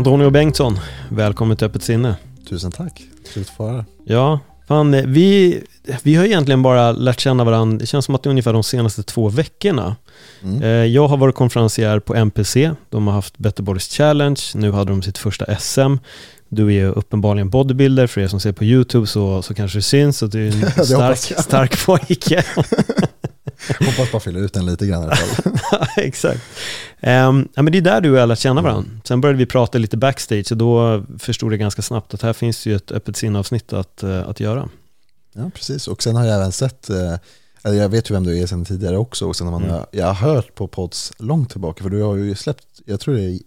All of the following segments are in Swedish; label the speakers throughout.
Speaker 1: Antonio Bengtsson, välkommen till Öppet sinne.
Speaker 2: Tusen tack, trevligt att få vara.
Speaker 1: Ja, fan, vi, vi har egentligen bara lärt känna varandra, det känns som att det är ungefär de senaste två veckorna.
Speaker 2: Mm.
Speaker 1: Eh, Jag har varit konferencier på MPC, de har haft Better Bodies Challenge, nu hade de sitt första SM. Du är uppenbarligen bodybuilder, för er som ser på YouTube så, så kanske det syns att du är en stark, stark pojke.
Speaker 2: Hoppas bara fylla ut den lite grann i alla fall.
Speaker 1: Exakt. Ehm, ja, men det är där du och jag lärt känna varandra. Sen började vi prata lite backstage och då förstod jag ganska snabbt att här finns ju ett öppet sinneavsnitt att, eh, att göra.
Speaker 2: Ja, precis. Och sen har jag även sett, eh, eller jag vet ju vem du är sedan tidigare också, och sen har man,
Speaker 1: Mm.
Speaker 2: jag har hört på pods långt tillbaka, för du har ju släppt, jag tror det är,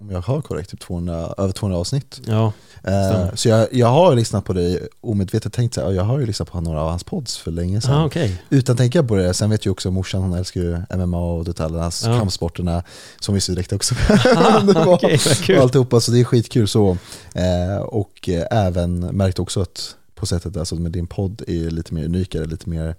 Speaker 2: om jag har korrekt, typ 200, över 200 avsnitt.
Speaker 1: Ja,
Speaker 2: Eh, så jag, jag har lyssnat på dig omedvetet, tänkt så här, "Ja, jag har ju lyssnat på några av hans pods för länge sedan.
Speaker 1: ah, okej.
Speaker 2: Utan att tänka på det, sen vet ju också morsan, hon älskar ju MMA och detaljerna,
Speaker 1: Ja.
Speaker 2: kampsporterna, som vi ser direkt också.
Speaker 1: Ah,
Speaker 2: Det var-
Speaker 1: kul.
Speaker 2: och alltihopa, så det är skitkul så. Eh, och eh, även märkt också att på sättet, alltså med din podd är lite mer unikare, lite mer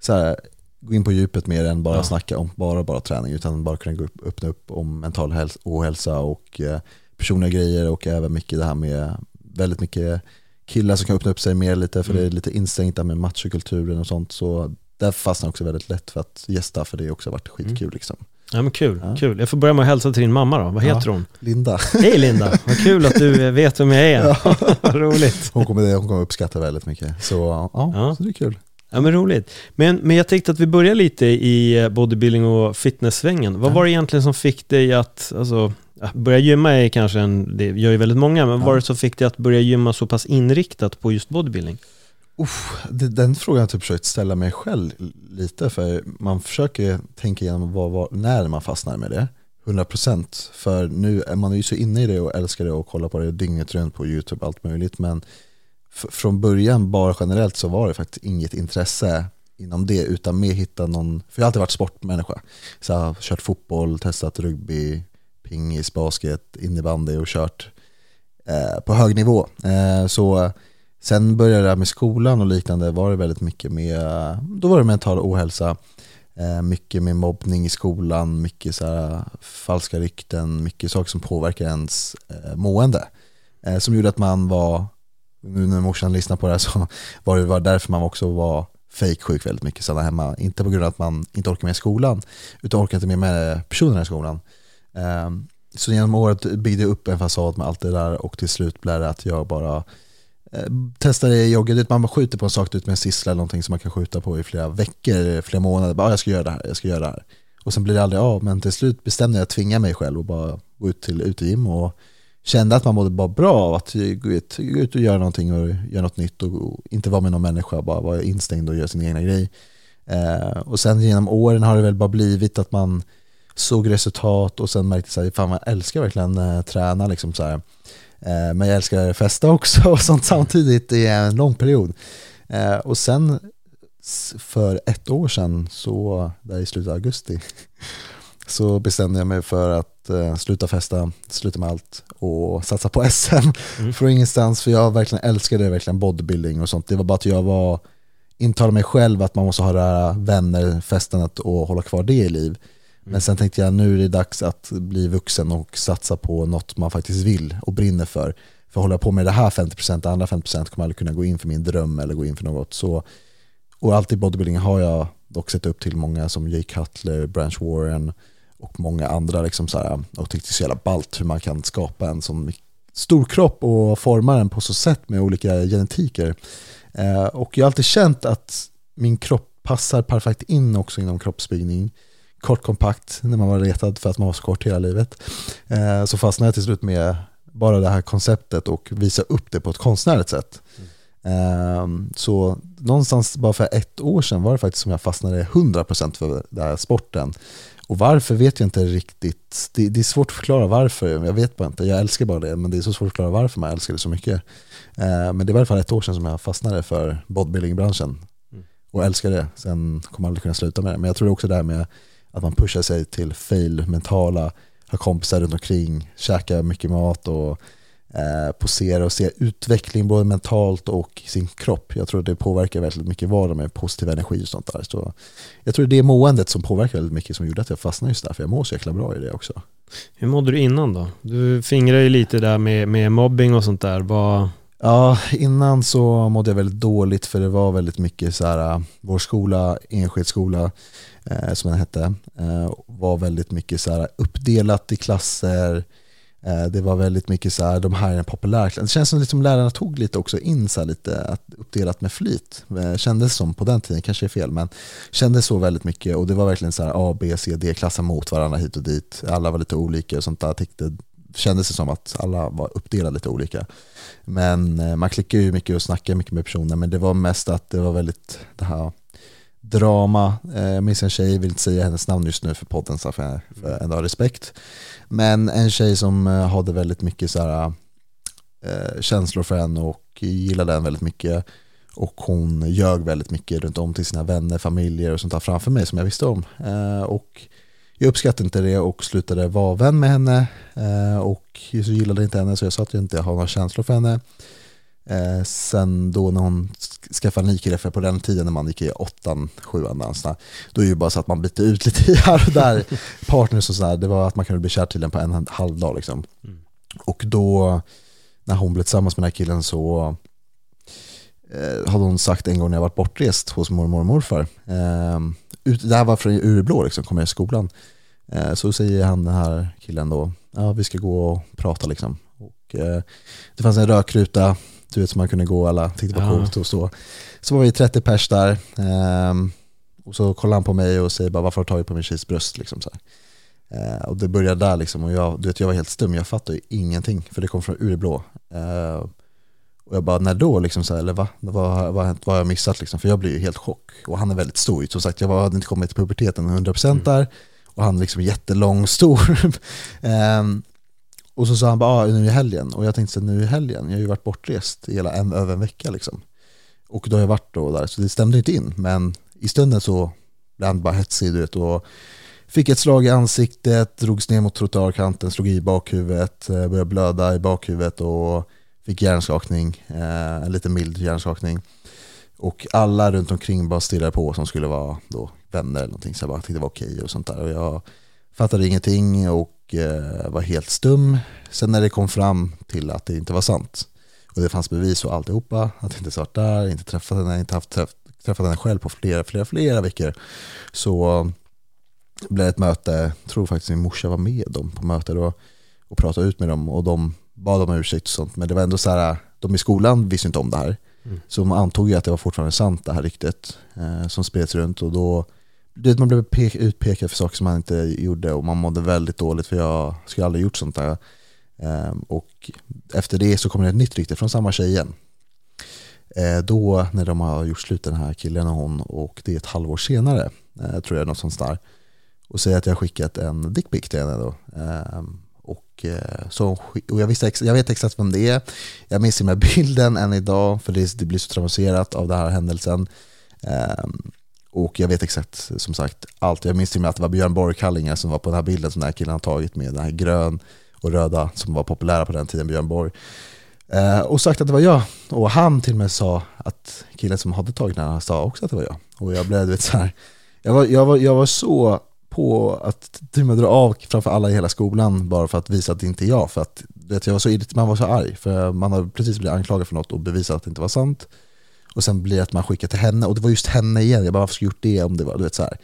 Speaker 2: så här, gå in på djupet mer än bara
Speaker 1: Ja.
Speaker 2: snacka om bara, bara träning, utan bara kunna gå upp, öppna upp om mental häls- ohälsa och eh, personliga grejer och även mycket det här med väldigt mycket killar som kan öppna upp sig mer lite, för
Speaker 1: Mm.
Speaker 2: det är lite instängt där med machokulturen och sånt, så där fastnar jag också väldigt lätt för att gästa, för det har också varit skitkul
Speaker 1: Mm.
Speaker 2: liksom.
Speaker 1: Ja, men kul,
Speaker 2: Ja.
Speaker 1: kul. Jag får börja med att hälsa till din mamma då. Vad
Speaker 2: Ja.
Speaker 1: heter hon?
Speaker 2: Linda,
Speaker 1: Hej Linda, vad kul att du eh, vet vem jag är. vad roligt.
Speaker 2: hon kommer, hon kommer uppskatta väldigt mycket, så ja,
Speaker 1: Ja.
Speaker 2: Så det är kul.
Speaker 1: Ja men roligt. Men, men jag tänkte att vi börjar lite i eh, bodybuilding och fitnesssvängen. Vad
Speaker 2: Ja.
Speaker 1: var det egentligen som fick dig att, alltså, ja, börja gymma är kanske en, det gör ju väldigt många, men vad
Speaker 2: Ja.
Speaker 1: var det som fick dig att börja gymma så pass inriktat på just bodybuilding?
Speaker 2: Uff, det, den frågan har jag typ försökt ställa mig själv lite, för man försöker tänka igenom vad, vad, när man fastnar med det. 100% för nu är man ju så inne i det och älskar det och kollar på det dygnet runt på YouTube allt möjligt men från början bara generellt så var det faktiskt inget intresse inom det utan mer hitta någon, för jag har alltid varit sportmänniska så jag har kört fotboll, testat rugby, pingis, basket, innebandy och kört eh, på hög nivå. Eh, så sen började det här med skolan och liknande var det väldigt mycket med, då var det mental ohälsa, eh, mycket med mobbning i skolan, mycket så här, falska rykten, mycket saker som påverkar ens eh, mående. Eh, som gjorde att man var, nu när morsan lyssnar på det här så var det var därför man också var fejksjuk väldigt mycket, stanna hemma. Inte på grund av att man inte orkar med skolan, utan orkar inte med, med personerna i skolan. Ehm, så genom året byggde jag upp en fasad med allt det där och till slut blev det att jag bara eh, testade jogga, du man bara skjuter på en sak ut med en sissla eller någonting som man kan skjuta på i flera veckor, flera månader. Bara, ah, jag ska göra det här, jag ska göra det här. Och sen blir det aldrig av, men till slut bestämde jag att tvinga mig själv och bara gå ut till utegym och kände att man mådde bara bra av att gå ut, gå ut och göra någonting och göra något nytt och, och inte vara med någon människa, bara vara instängd och göra sin egna grej. Eh, och sen genom åren har det väl bara blivit att man såg resultat och sen märkte jag fan jag älskar verkligen eh, träna liksom så här. Eh, men jag älskar festa också och sånt samtidigt i en lång period. Eh, och sen för ett år sedan, så där i slutet av augusti, så bestämde jag mig för att eh, sluta festa, sluta med allt och satsa på SM
Speaker 1: Mm.
Speaker 2: från ingenstans. För jag verkligen älskade verkligen bodybuilding och sånt. Det var bara att jag var intalade mig själv att man måste ha det här vänner, festandet och hålla kvar det i liv. Men sen tänkte jag nu är det dags att bli vuxen och satsa på något man faktiskt vill och brinner för. För hålla på med det här 50%, det andra 50% kommer jag aldrig kunna gå in för min dröm eller gå in för något. Så, och alltid i bodybuilding har jag dock sett upp till många som Jay Cutler, Branch Warren och många andra liksom så här, och tyckte det är så jävla ballt hur man kan skapa en sån stor kropp och forma den på så sätt med olika genetiker. Eh, och jag har alltid känt att min kropp passar perfekt in också inom kroppsbyggning. Kort kompakt när man var retad för att man var så kort hela livet. Eh, så fastnade jag till slut med bara det här konceptet och visa upp det på ett konstnärligt sätt. Mm. Så någonstans bara för ett år sedan var det faktiskt som jag fastnade 100% för den här sporten. Och varför vet jag inte riktigt. Det, det, är svårt att förklara varför. Jag vet bara inte. Jag älskar bara det, men det är så svårt att förklara varför man älskar det så mycket. Eh, men det var i alla fall ett år sedan som jag fastnade för bodybuilding-branschen. Mm. Och älskar det. Sen kommer jag aldrig kunna sluta med det. Men jag tror också det här med att man pushar sig till fail, mentala, har kompisar runt omkring, käkar mycket mat och posera och se utveckling både mentalt och sin kropp. Jag tror det påverkar väldigt mycket vardagen med positiv energi och sånt där. Så jag tror det är måendet som påverkar väldigt mycket som gjorde att jag fastnade just där, för jag mår så jäkla bra i det också.
Speaker 1: Hur mådde du innan då? Du fingrar ju lite där med, med mobbing och sånt där. Vad...
Speaker 2: Ja, innan så mådde jag väldigt dåligt för det var väldigt mycket så här, vår skola, Enskildsskola eh, som den hette, eh, var väldigt mycket så här uppdelat i klasser, Eh, Eh, det var väldigt mycket så här, de här är en. Det känns som liksom lärarna tog lite också in så lite att uppdelat med flit. Eh, kändes som på den tiden, kanske är fel, men kändes så väldigt mycket och det var verkligen så här A, B, C, D-klasser mot varandra hit och dit. Alla var lite olika och sånt där. Tyckte, kändes det som att alla var uppdelade lite olika. Men eh, man klickar ju mycket och snackar mycket med personer, men det var mest att det var väldigt det här drama. Jag minns en tjej, vill inte säga hennes namn just nu för podden, så för, jag ändå respekt. Men en tjej som eh, hade väldigt mycket så här, eh, känslor för henne och gillade henne väldigt mycket. Och hon ljög väldigt mycket runt om till sina vänner, familjer och sånt där framför mig som jag visste om. Eh, och jag uppskattade inte det och slutade vara vän med henne. Eh, och så gillade inte henne så jag sa att jag inte har några känslor för henne. Eh, sen då när hon skaffade ny kille, för på den tiden när man gick i åttan, sjuan, dansarna, då är det ju bara så att man bytte ut lite här och där partners och sådär. Det var att man kunde bli kär till den på en halv dag liksom. Mm. Och då, när hon blev tillsammans med den här killen så eh, hade hon sagt en gång när jag varit bortrest hos mormor och morfar. Eh, ut, det här var från Ureblå, liksom, kom jag i skolan. Eh, så säger han den här killen då, ja vi ska gå och prata liksom. Och, eh, det fanns en rökruta du vet, så man kunde gå alla tyckte det var coolt och så. Så var vi 30 pers där. Um, och så kollade han på mig och säger bara varför har du tagit på min tjejs bröst? Liksom så uh, och det började där liksom och jag, du vet, jag var helt stum, jag fattade ju ingenting för det kom från urblå. Uh, och jag bara, när då? Liksom så här, eller va? Vad, vad, vad har jag missat? Liksom? För jag blir ju helt chock. Och han är väldigt stor. Som sagt, jag hade inte kommit till puberteten 100% mm. där. Och han är liksom jättelång, stor. um, Och så sa han bara, ah, nu i helgen. Och jag tänkte så nu i helgen, jag har ju varit bortrest i hela en, över en vecka liksom. Och då har jag varit då där, så det stämde inte in. Men i stunden så blev han bara hetsig, du vet. Och fick ett slag i ansiktet, drogs ner mot trottoarkanten, slog i bakhuvudet, eh, började blöda i bakhuvudet och fick hjärnskakning, eh, en lite mild hjärnskakning. Och alla runt omkring bara stirrade på som skulle vara då vänner eller någonting. Så jag bara tyckte det var okej och sånt där. Och jag fattade ingenting och eh, var helt stum. Sen när det kom fram till att det inte var sant och det fanns bevis och alltihopa, att jag inte varit där, inte träffat henne, inte haft träff, träffat henne själv på flera, flera, flera veckor, så blev det ett möte, tror faktiskt min morsa var med dem på mötet och, och pratade ut med dem och de bad om ursäkt och sånt, men det var ändå så här, de i skolan visste inte om det här. Mm. Så de antog ju att det var fortfarande sant det här ryktet eh, som spreds runt och då det, man blev utpekad för saker som man inte gjorde och man mådde väldigt dåligt för jag skulle aldrig gjort sånt där. Ehm, och efter det så kommer det ett nytt rykte från samma tjej igen. Ehm, då när de har gjort slut den här killen och hon och det är ett halvår senare, eh, tror jag något sånt där. Och säger att jag har skickat en dickpic till henne då. Ehm, och, eh, så, och jag, visste, jag vet exakt vem det är. Jag minns med bilden än idag för det, det blir så traumatiserat av den här händelsen. Ehm, och jag vet exakt, som sagt, allt. Jag minns till och med att det var Björn Borg-kallingar som var på den här bilden som den här killen har tagit med den här grön och röda som var populära på den tiden, Björn Borg. Eh, och sagt att det var jag. Och han till och med sa att killen som hade tagit den här sa också att det var jag. Och jag blev, du vet så här, jag var, jag var, jag var så på att till och med dra av framför alla i hela skolan bara för att visa att det inte är jag. För att vet, jag var så, man var så arg, för man hade precis blivit anklagad för något och bevisat att det inte var sant. Och sen blir det att man skickar till henne och det var just henne igen. Jag bara, varför skulle jag gjort det om det var, du vet så här.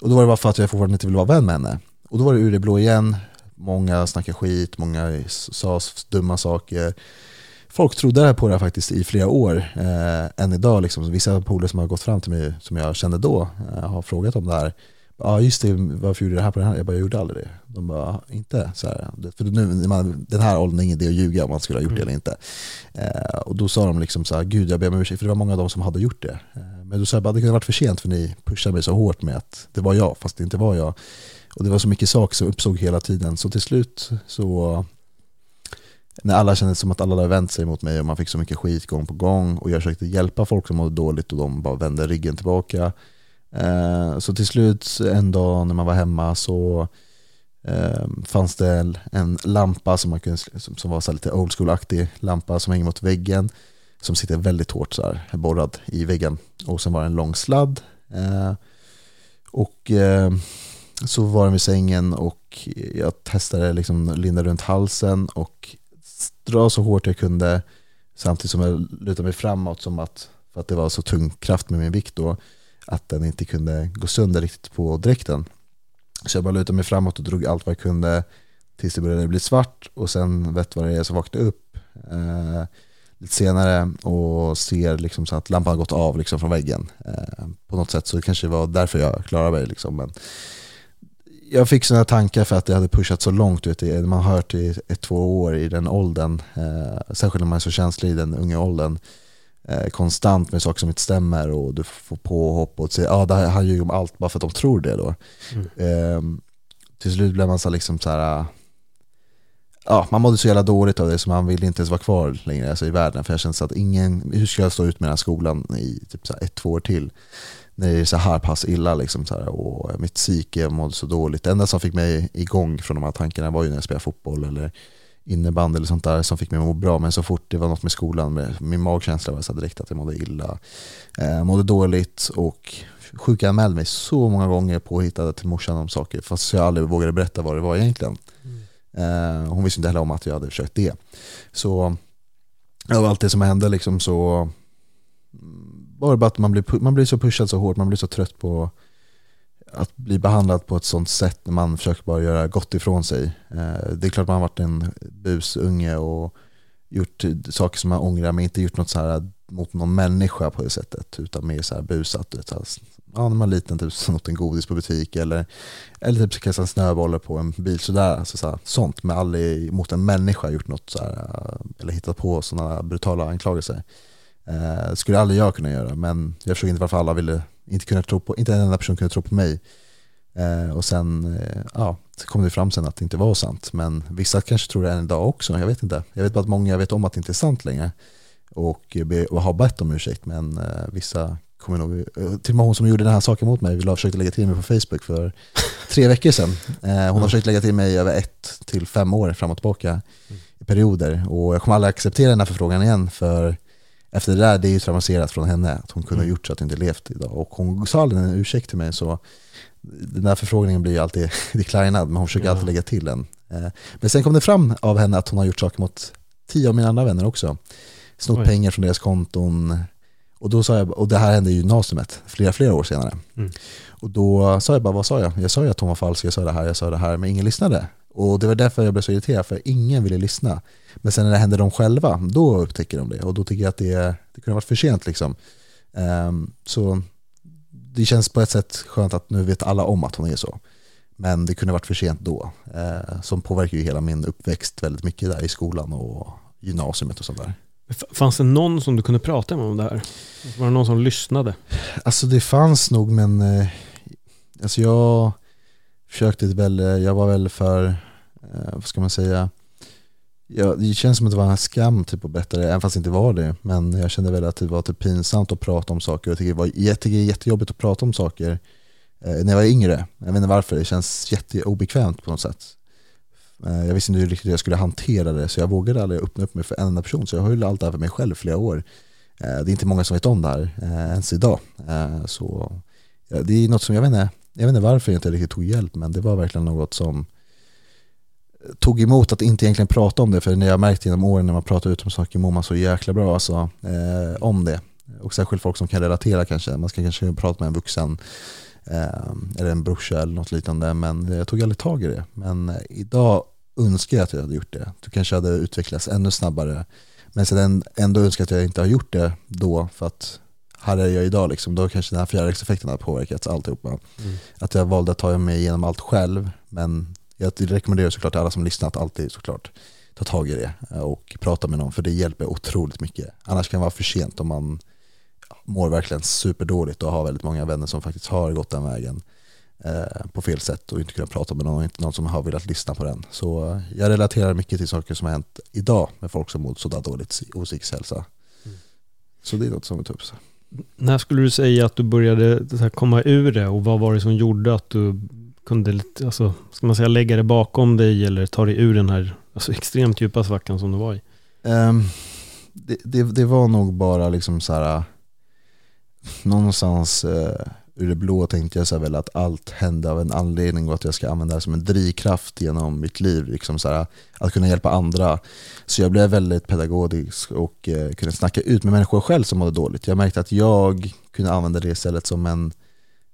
Speaker 2: Och då var det bara för att jag fortfarande inte ville vara vän med henne. Och då var det ur det blå igen. Många snackade skit, många sa dumma saker. Folk trodde på det här faktiskt i flera år, eh, än idag. Liksom. Vissa polare som har gått fram till mig, som jag kände då, eh, har frågat om det här. Ja just det, varför gjorde du det här på den här? Jag bara, jag gjorde aldrig det. De bara, inte så här. För nu, man, den här åldern är ingen idé att ljuga om man skulle ha gjort det
Speaker 1: Mm.
Speaker 2: eller inte. Eh, och då sa de liksom så här, gud jag ber om ursäkt, för det var många av dem som hade gjort det. Eh, men då sa jag bara, det kunde ha varit för sent för ni pushade mig så hårt med att det var jag, fast det inte var jag. Och det var så mycket saker som uppstod hela tiden, så till slut så när alla kände som att alla hade vänt sig mot mig och man fick så mycket skit gång på gång och jag försökte hjälpa folk som mådde dåligt och de bara vände ryggen tillbaka. Eh, så till slut en dag när man var hemma så eh, fanns det en- lampa som, man kunde, som var så lite old school-aktig lampa som hänger mot väggen som sitter väldigt hårt så här borrad i väggen. Och sen var det en lång sladd. Eh, och så var den vid sängen och jag testade liksom linda runt halsen och dra så hårt jag kunde samtidigt som jag lutade mig framåt som att, för att det var så tung kraft med min vikt då, att den inte kunde gå sönder riktigt på dräkten. Så jag bara lutade mig framåt och drog allt vad jag kunde tills det började bli svart och sen vet vad det är så vaknade jag upp eh, lite senare och ser liksom så att lampan har gått av liksom från väggen eh, på något sätt så det kanske var därför jag klarade mig liksom. Men jag fick sådana tankar för att jag hade pushat så långt, vet du, man har hört i ett, två år i den åldern, eh, särskilt när man är så känslig i den unga åldern, eh, konstant med saker som inte stämmer och du får påhopp och säger ja, det här ljuger om allt bara för att de tror det då.
Speaker 1: Mm.
Speaker 2: Eh, till slut blev man så liksom så här, ja, man mådde så jävla dåligt av det så man ville inte ens vara kvar längre alltså, i världen för jag kände så att ingen, hur ska jag stå ut med den här skolan i typ så ett, två år till? när det är så här pass illa liksom så här, och mitt psyke mådde så dåligt. Det enda som fick mig igång från de här tankarna var ju när jag spelade fotboll eller innebandy eller sånt där som fick mig att må bra. Men så fort det var något med skolan, med, min magkänsla var så direkt att jag mådde illa. Eh, mådde dåligt och sjukanmälde mig så många gånger påhittade till morsan om saker fast jag aldrig vågade berätta vad det var egentligen. Eh, hon visste inte heller om att jag hade försökt det. Så av allt det som hände liksom så mm, var det bara att man blir, man blir så pushad så hårt, man blir så trött på att bli behandlad på ett sånt sätt när man försöker bara göra gott ifrån sig. Eh, det är klart man har varit en busunge och gjort saker som man ångrar men inte gjort något så här mot någon människa på det sättet utan mer så här busat. vet, alltså, Ja, när man är liten, typ snott en godis på butik eller, eller typ kastat snöbollar på en bil. Sådär, alltså så här, sånt, men aldrig mot en människa gjort något så här, eller hittat på sådana brutala anklagelser. Eh, det skulle aldrig jag kunna göra, men jag förstod inte varför alla ville, inte, kunna tro på, inte en enda person kunde tro på mig. Eh, och sen eh, ja, så kom det fram sen att det inte var sant. Men vissa kanske tror det än idag också, jag vet inte. Jag vet bara att många vet om att det inte är sant längre. Och, be- och har bett om ursäkt, men eh, vissa kommer nog, eh, till och med hon som gjorde den här saken mot mig, ville försökte lägga till mig på Facebook för tre veckor sedan. Eh, hon har försökt lägga till mig över ett till fem år fram och tillbaka i perioder. Och jag kommer aldrig acceptera den här förfrågan igen, för efter det där, det är ju traumatiserat från henne, att hon kunde ha
Speaker 1: Mm.
Speaker 2: gjort så att hon inte levt idag. Och hon sa aldrig en ursäkt till mig, så den där förfrågningen blir ju alltid declinad, men hon försöker
Speaker 1: Ja.
Speaker 2: alltid lägga till den. Eh, Men sen kom det fram av henne att hon har gjort saker mot tio av mina andra vänner också. Snott
Speaker 1: Oj.
Speaker 2: pengar från deras konton. Och, då sa jag, och det här hände i gymnasiet flera, flera år senare.
Speaker 1: Mm.
Speaker 2: Och då sa jag bara, vad sa jag? Jag sa ju att hon var falsk, jag sa det här, jag sa det här, men ingen lyssnade. Och det var därför jag blev så irriterad, för ingen ville lyssna. Men sen när det hände dem själva, då upptäcker de det. Och då tycker jag att det, det kunde ha varit för sent liksom. Ehm, så det känns på ett sätt skönt att nu vet alla om att hon är så. Men det kunde ha varit för sent då. Eh, som påverkar ju hela min uppväxt väldigt mycket där i skolan och gymnasiet och sånt där.
Speaker 1: Fanns det någon som du kunde prata med om det här? Var det någon som lyssnade?
Speaker 2: Alltså det fanns nog men eh, alltså jag försökte väl, eh, jag var väl för, eh, vad ska man säga, ja, det känns som att det var en skam typ att berätta det, även fast det inte var det. Men jag kände väl att det var typ pinsamt att prata om saker. Jag tycker det, var, jag tycker det är jättejobbigt att prata om saker eh, när jag var yngre. Jag vet inte varför, det känns jätteobekvämt på något sätt. Eh, Jag visste inte riktigt hur jag skulle hantera det så jag vågade aldrig öppna upp mig för en enda person. Så jag höll allt det här för mig själv i flera år. Eh, Det är inte många som vet om det här eh, ens idag. Eh, Så ja, det är något som jag vet inte, jag vet inte varför jag inte riktigt tog hjälp men det var verkligen något som tog emot att inte egentligen prata om det för när jag märkte genom åren när man pratar ut om saker mår man så jäkla bra alltså, eh, om det. Och särskilt folk som kan relatera kanske. Man ska kanske prata med en vuxen eh, eller en brorsa eller något liknande men jag tog aldrig tag i det. Men idag önskar jag att jag hade gjort det. Du kanske hade utvecklats ännu snabbare. Men sen ändå önskar jag att jag inte har gjort det då för att här är jag idag liksom, då kanske den här fjärilseffekten har påverkat alltihopa.
Speaker 1: Mm.
Speaker 2: Att jag valde att ta mig igenom allt själv, men jag rekommenderar såklart till alla som lyssnar att alltid såklart ta tag i det och prata med någon, för det hjälper otroligt mycket. Annars kan det vara för sent om man mår verkligen superdåligt och har väldigt många vänner som faktiskt har gått den vägen eh, på fel sätt och inte kunnat prata med någon och inte någon som har velat lyssna på den. Så eh, jag relaterar mycket till saker som har hänt idag med folk som mår sådär dåligt och psykisk hälsa. Mm. Så det är något som upp. Så.
Speaker 1: När skulle du säga att du började här, komma ur det och vad var det som gjorde att du kunde, alltså, ska man säga lägga det bakom dig eller ta dig ur den här alltså, extremt djupa svackan som du var i?
Speaker 2: Um, det, det, det, var nog bara liksom så här någonstans uh, ur det blå tänkte jag så väl att allt hände av en anledning och att jag ska använda det som en drivkraft genom mitt liv. Liksom så här, att kunna hjälpa andra. Så jag blev väldigt pedagogisk och eh, kunde snacka ut med människor själv som mådde dåligt. Jag märkte att jag kunde använda det istället som en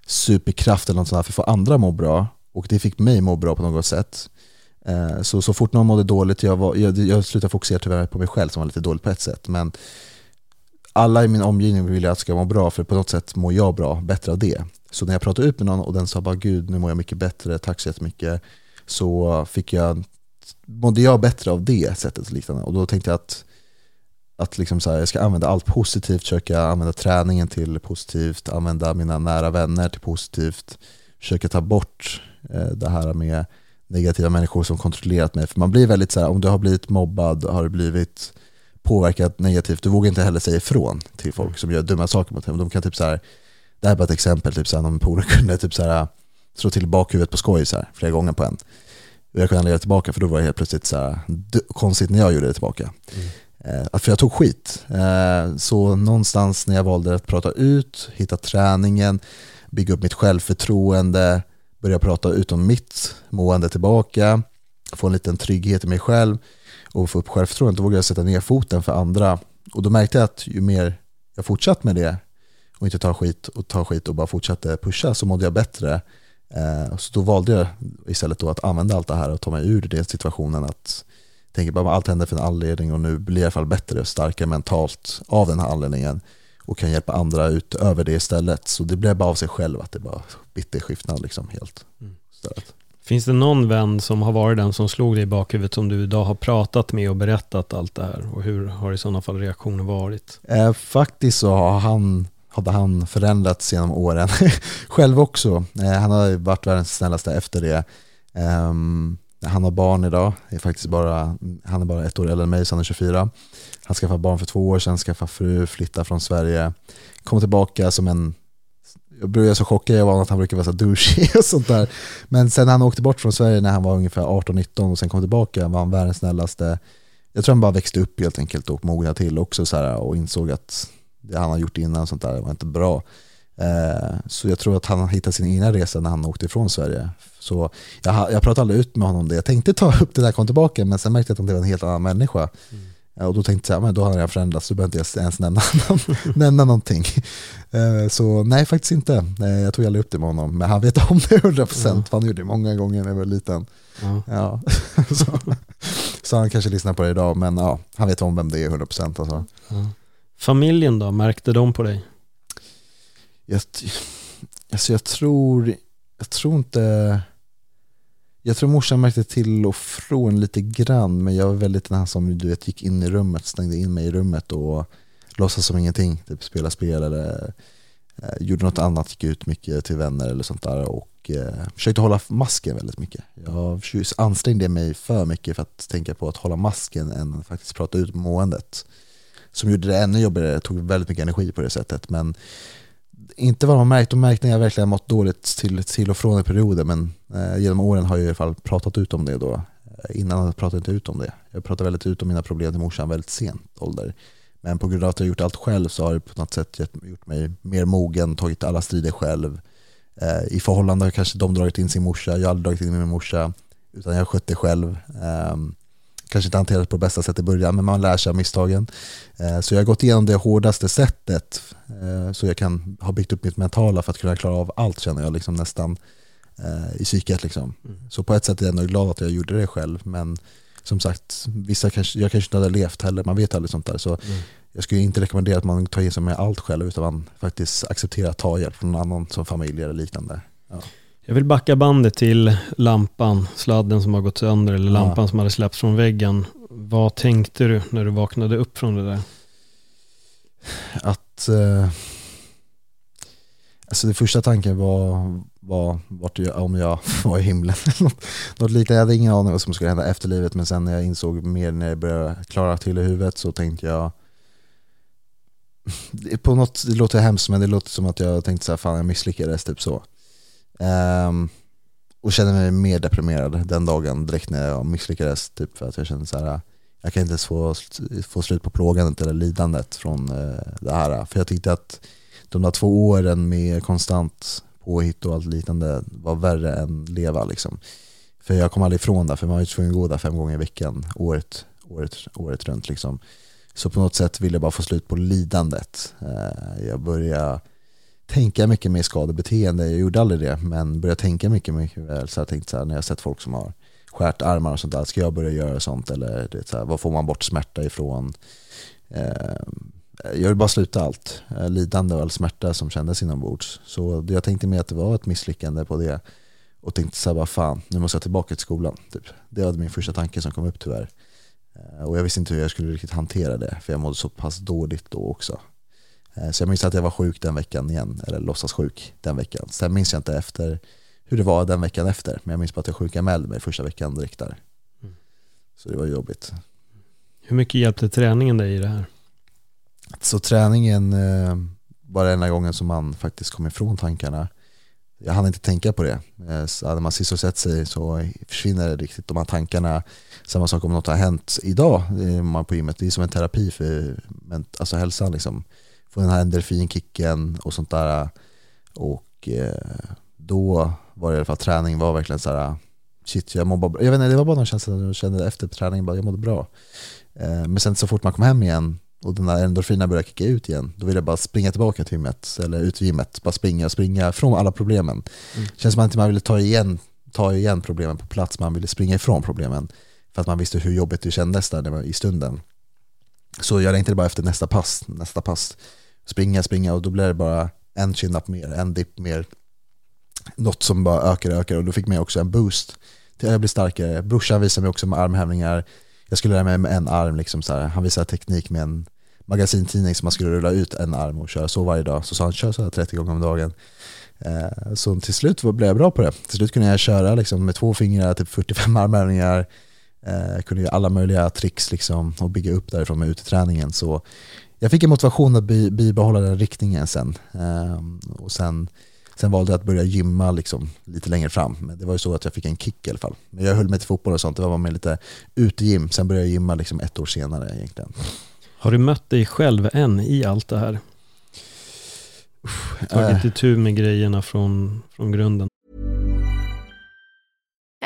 Speaker 2: superkraft eller något sånt för att få andra att må bra. Och det fick mig må bra på något sätt. Eh, så, så fort någon mådde dåligt, jag, var, jag, jag slutade fokusera tyvärr på mig själv som var lite dåligt på ett sätt. Men alla i min omgivning vill att jag ska må bra för på något sätt mår jag bra, bättre av det. Så när jag pratade ut med någon och den sa bara gud nu mår jag mycket bättre, tack så jättemycket. Så fick jag, mådde jag bättre av det sättet och liknande. Och då tänkte jag att, att liksom så här, jag ska använda allt positivt, försöka använda träningen till positivt, använda mina nära vänner till positivt, försöka ta bort eh, det här med negativa människor som kontrollerat mig. För man blir väldigt så här, om du har blivit mobbad, har du blivit påverkat negativt, du vågar inte heller säga ifrån till folk som gör dumma saker mot dig. De kan typ så här, det här är bara ett exempel, typ så här, någon polare kunde typ så här, slå till bakhuvudet på skoj så här, flera gånger på en. Och jag kunde aldrig göra tillbaka för då var det helt plötsligt så här, konstigt när jag gjorde det tillbaka. Mm. Eh, för jag tog skit. Eh, så någonstans när jag valde att prata ut, hitta träningen, bygga upp mitt självförtroende, börja prata ut om mitt mående tillbaka, få en liten trygghet i mig själv, och få upp självförtroendet, då vågade jag sätta ner foten för andra. Och då märkte jag att ju mer jag fortsatte med det och inte ta skit och ta skit och bara fortsatte pusha så mådde jag bättre. Eh, så då valde jag istället då att använda allt det här och ta mig ur den situationen att tänka bara allt händer för en anledning och nu blir jag i alla fall bättre och starkare mentalt av den här anledningen och kan hjälpa andra utöver det istället. Så det blev bara av sig själv att det bara bitter skiftnad liksom helt. Mm.
Speaker 1: Finns det någon vän som har varit den som slog dig i bakhuvudet som du idag har pratat med och berättat allt det här? Och hur har i sådana fall reaktionen varit?
Speaker 2: Eh, faktiskt så har han, hade han förändrats genom åren. Själv också. Eh, han har varit världens snällaste efter det. Eh, han har barn idag, är faktiskt bara, han är bara ett år äldre än mig, så han är 24. Han skaffade barn för två år sedan, skaffade fru, flyttade från Sverige. Kom tillbaka som en jag blev så chockad jag var att han brukar vara så douchey och sånt där. Men sen när han åkte bort från Sverige när han var ungefär 18-19 och sen kom tillbaka var han världens snällaste. Jag tror han bara växte upp helt enkelt och mognade till också så här, och insåg att det han har gjort innan sånt där var inte bra. Eh, så jag tror att han hittade sin egna resa när han åkte ifrån Sverige. Så jag, jag pratade aldrig ut med honom om det. Jag tänkte ta upp det där kom tillbaka men sen märkte jag att han var en helt annan människa. Mm. Och då tänkte jag, men då har jag förändrats, så behöver inte jag ens nämna, nämna någonting. Eh, så nej, faktiskt inte. Jag tog aldrig upp det med honom, men han vet om det 100%, procent. för han gjorde det många gånger när jag var liten. Ja. ja. så, så, han kanske lyssnar på det idag, men ja, han vet om vem det är 100%. Alltså. Ja.
Speaker 1: Familjen då, märkte de på dig?
Speaker 2: Jag, alltså jag tror, jag tror inte jag tror morsan märkte till och från lite grann, men jag var väldigt den här som du vet, gick in i rummet, stängde in mig i rummet och låtsas som ingenting, typ spela spel eller eh, gjorde något annat, gick ut mycket till vänner eller sånt där och eh, försökte hålla masken väldigt mycket. Jag ansträngde mig för mycket för att tänka på att hålla masken än att faktiskt prata ut måendet. Som gjorde det ännu jobbigare, tog väldigt mycket energi på det sättet. Men inte vad de har märkt, de märkte när jag verkligen mått dåligt till, till och från i perioder men eh, genom åren har jag i alla fall pratat ut om det då. Eh, innan pratade jag inte ut om det. Jag pratade väldigt ut om mina problem till morsan väldigt sent ålder. Men på grund av att jag gjort allt själv så har det på något sätt gjort mig mer mogen, tagit alla strider själv. Eh, I förhållande har kanske de dragit in sin morsa, jag har aldrig dragit in min morsa utan jag har skött det själv. Eh, kanske inte hanterat på bästa sätt i början, men man lär sig av misstagen. Eh, så jag har gått igenom det hårdaste sättet eh, så jag kan ha byggt upp mitt mentala för att kunna klara av allt känner jag liksom nästan eh, i psyket. Liksom. Mm. Så på ett sätt är jag ändå glad att jag gjorde det själv, men som sagt, vissa kanske, jag kanske inte hade levt heller, man vet aldrig sånt där. Så mm. jag skulle inte rekommendera att man tar in sig med allt själv utan man faktiskt accepterar att ta hjälp från någon annan som familj eller liknande. Ja.
Speaker 1: Jag vill backa bandet till lampan, sladden som har gått sönder eller lampan ja. som hade släppts från väggen. Vad tänkte du när du vaknade upp från det där?
Speaker 2: Att eh, Alltså det första tanken var, var vart jag, om jag var i himlen. något, liknande. Jag hade ingen aning vad som skulle hända efter livet men sen när jag insåg mer när jag började klara till i huvudet så tänkte jag på något, det låter hemskt men det låter som att jag tänkte så här, fan jag misslyckades typ så. Um, och kände mig mer deprimerad den dagen direkt när jag misslyckades typ för att jag kände så här jag kan inte ens få, få slut på plågandet eller lidandet från uh, det här. För jag tyckte att de där två åren med konstant påhitt och allt liknande var värre än leva liksom. För jag kom aldrig ifrån det, för man var ju tvungen att gå där fem gånger i veckan året, året, året runt liksom. Så på något sätt ville jag bara få slut på lidandet. Eh, jag började tänka mycket mer skadebeteende, jag gjorde aldrig det, men började tänka mycket, mycket väl. Så jag tänkte så här, när jag sett folk som har skärt armar och sånt där, ska jag börja göra sånt? Eller det, så här, vad får man bort smärta ifrån? Eh, jag vill bara sluta allt. Eh, lidande och all smärta som kändes inombords. Så jag tänkte mer att det var ett misslyckande på det. Och tänkte så här, bara fan, nu måste jag tillbaka till skolan. Typ. Det var min första tanke som kom upp tyvärr. Eh, och jag visste inte hur jag skulle riktigt hantera det, för jag mådde så pass dåligt då också. Eh, så jag minns att jag var sjuk den veckan igen, eller låtsas sjuk den veckan. Sen minns jag inte efter hur det var den veckan efter, men jag minns bara att jag sjukanmälde mig första veckan direkt där. Mm. Så det var jobbigt.
Speaker 1: Hur mycket hjälpte träningen dig i det här?
Speaker 2: Så träningen eh, var den enda gången som man faktiskt kom ifrån tankarna. Jag hann inte tänka på det. Eh, så när man sysselsätter sig så försvinner det riktigt de här tankarna. Samma sak om något har hänt idag man på gymmet. Det är som en terapi för alltså hälsan. Liksom. Få den här endorfinkicken och sånt där. Och eh, då var det i alla fall träning var verkligen så här shit jag mår bra. Jag vet inte, det var bara någon känsla jag kände efter träningen, bara jag mådde bra. Men sen så fort man kom hem igen och den där endorfinerna börjar kicka ut igen, då vill jag bara springa tillbaka till gymmet, eller ut till gymmet, bara springa och springa från alla problemen. Mm. känns som att man ville ta igen, ta igen problemen på plats, man ville springa ifrån problemen, för att man visste hur jobbigt det kändes där i stunden. Så jag längtade bara efter nästa pass, nästa pass, springa, springa och då blev det bara en chin-up mer, en dipp mer, något som bara ökar och ökar och då fick man också en boost till jag blir starkare. Brorsan visade mig också med armhävningar, jag skulle lära mig med en arm, liksom så här. han visade teknik med en magasintidning som man skulle rulla ut en arm och köra så varje dag. Så sa han kör så här 30 gånger om dagen. Eh, så till slut blev jag bra på det. Till slut kunde jag köra liksom, med två fingrar, typ 45 armhävningar. Eh, kunde göra alla möjliga tricks liksom, och bygga upp därifrån med uteträningen. Så jag fick en motivation att bibehålla den riktningen sen. Eh, och sen Sen valde jag att börja gymma liksom lite längre fram. Men det var ju så att jag fick en kick i alla fall. Men jag höll mig till fotboll och sånt. Det var med lite utegym. Sen började jag gymma liksom ett år senare egentligen.
Speaker 1: Har du mött dig själv än i allt det här? Tagit äh. itu med grejerna från, från grunden?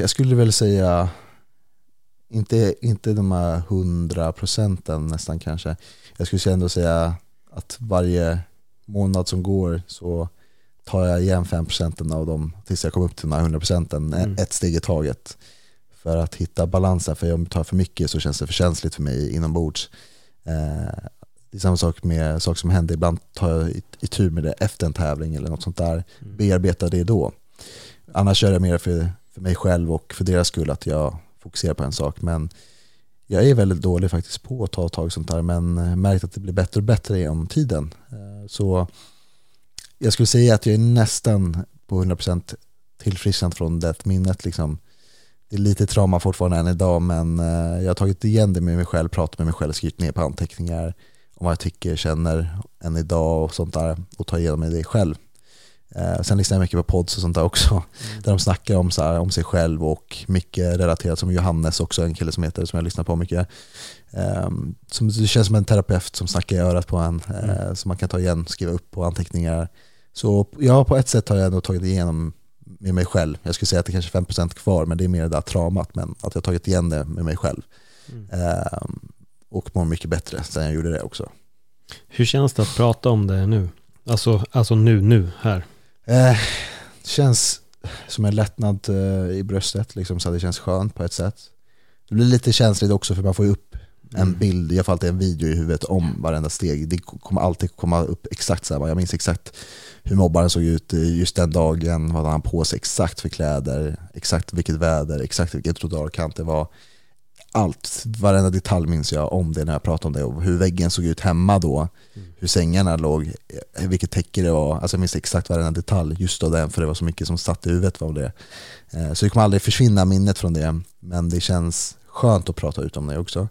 Speaker 2: Jag skulle väl säga, inte, inte de här hundra procenten nästan kanske. jag skulle ändå säga att varje månad som går så tar jag igen 5% av dem tills jag kommer upp till de här 100% mm. ett steg i taget. För att hitta balansen, för om jag tar för mycket så känns det för känsligt för mig inombords. Eh, det är samma sak med saker som händer, ibland tar jag i tur med det efter en tävling eller något sånt där, mm. bearbetar det då. Annars kör jag mer för, för mig själv och för deras skull att jag fokuserar på en sak. Men jag är väldigt dålig faktiskt på att ta tag i sånt där men märkt att det blir bättre och bättre genom tiden. Eh, så jag skulle säga att jag är nästan på 100% tillfrisknad från det minnet. Liksom. Det är lite trauma fortfarande än idag men eh, jag har tagit igen det med mig själv, pratat med mig själv, skrivit ner på anteckningar om vad jag tycker, känner än idag och sånt där och ta igenom det själv. Eh, sen lyssnar jag mycket på pods och sånt där också, mm. där de snackar om, så här, om sig själv och mycket relaterat som Johannes också, en kille som heter, som jag lyssnar på mycket. Eh, som, det känns som en terapeut som snackar i örat på en, eh, mm. som man kan ta igen, skriva upp på anteckningar. Så ja, på ett sätt har jag ändå tagit igenom med mig själv. Jag skulle säga att det kanske är 5% kvar, men det är mer det där traumat, men att jag har tagit igen det med mig själv. Mm. Ehm, och mår mycket bättre sen jag gjorde det också.
Speaker 1: Hur känns det att prata om det nu? Alltså, alltså nu, nu, här?
Speaker 2: Eh, det känns som en lättnad eh, i bröstet, liksom, så det känns skönt på ett sätt. Det blir lite känsligt också för man får ju upp en mm. bild, i alla fall en video i huvudet om varenda steg. Det kommer alltid komma upp exakt så här. Jag minns exakt hur mobbaren såg ut just den dagen, vad han på sig exakt för kläder, exakt vilket väder, exakt vilken trottoarkant det var allt, varenda detalj minns jag om det när jag pratade om det och hur väggen såg ut hemma då, mm. hur sängarna låg, eh, vilket täcke det var, alltså jag minns exakt varenda detalj just då den för det var så mycket som satt i huvudet av det. Eh, så det kommer aldrig försvinna minnet från det, men det känns skönt att prata ut om det också.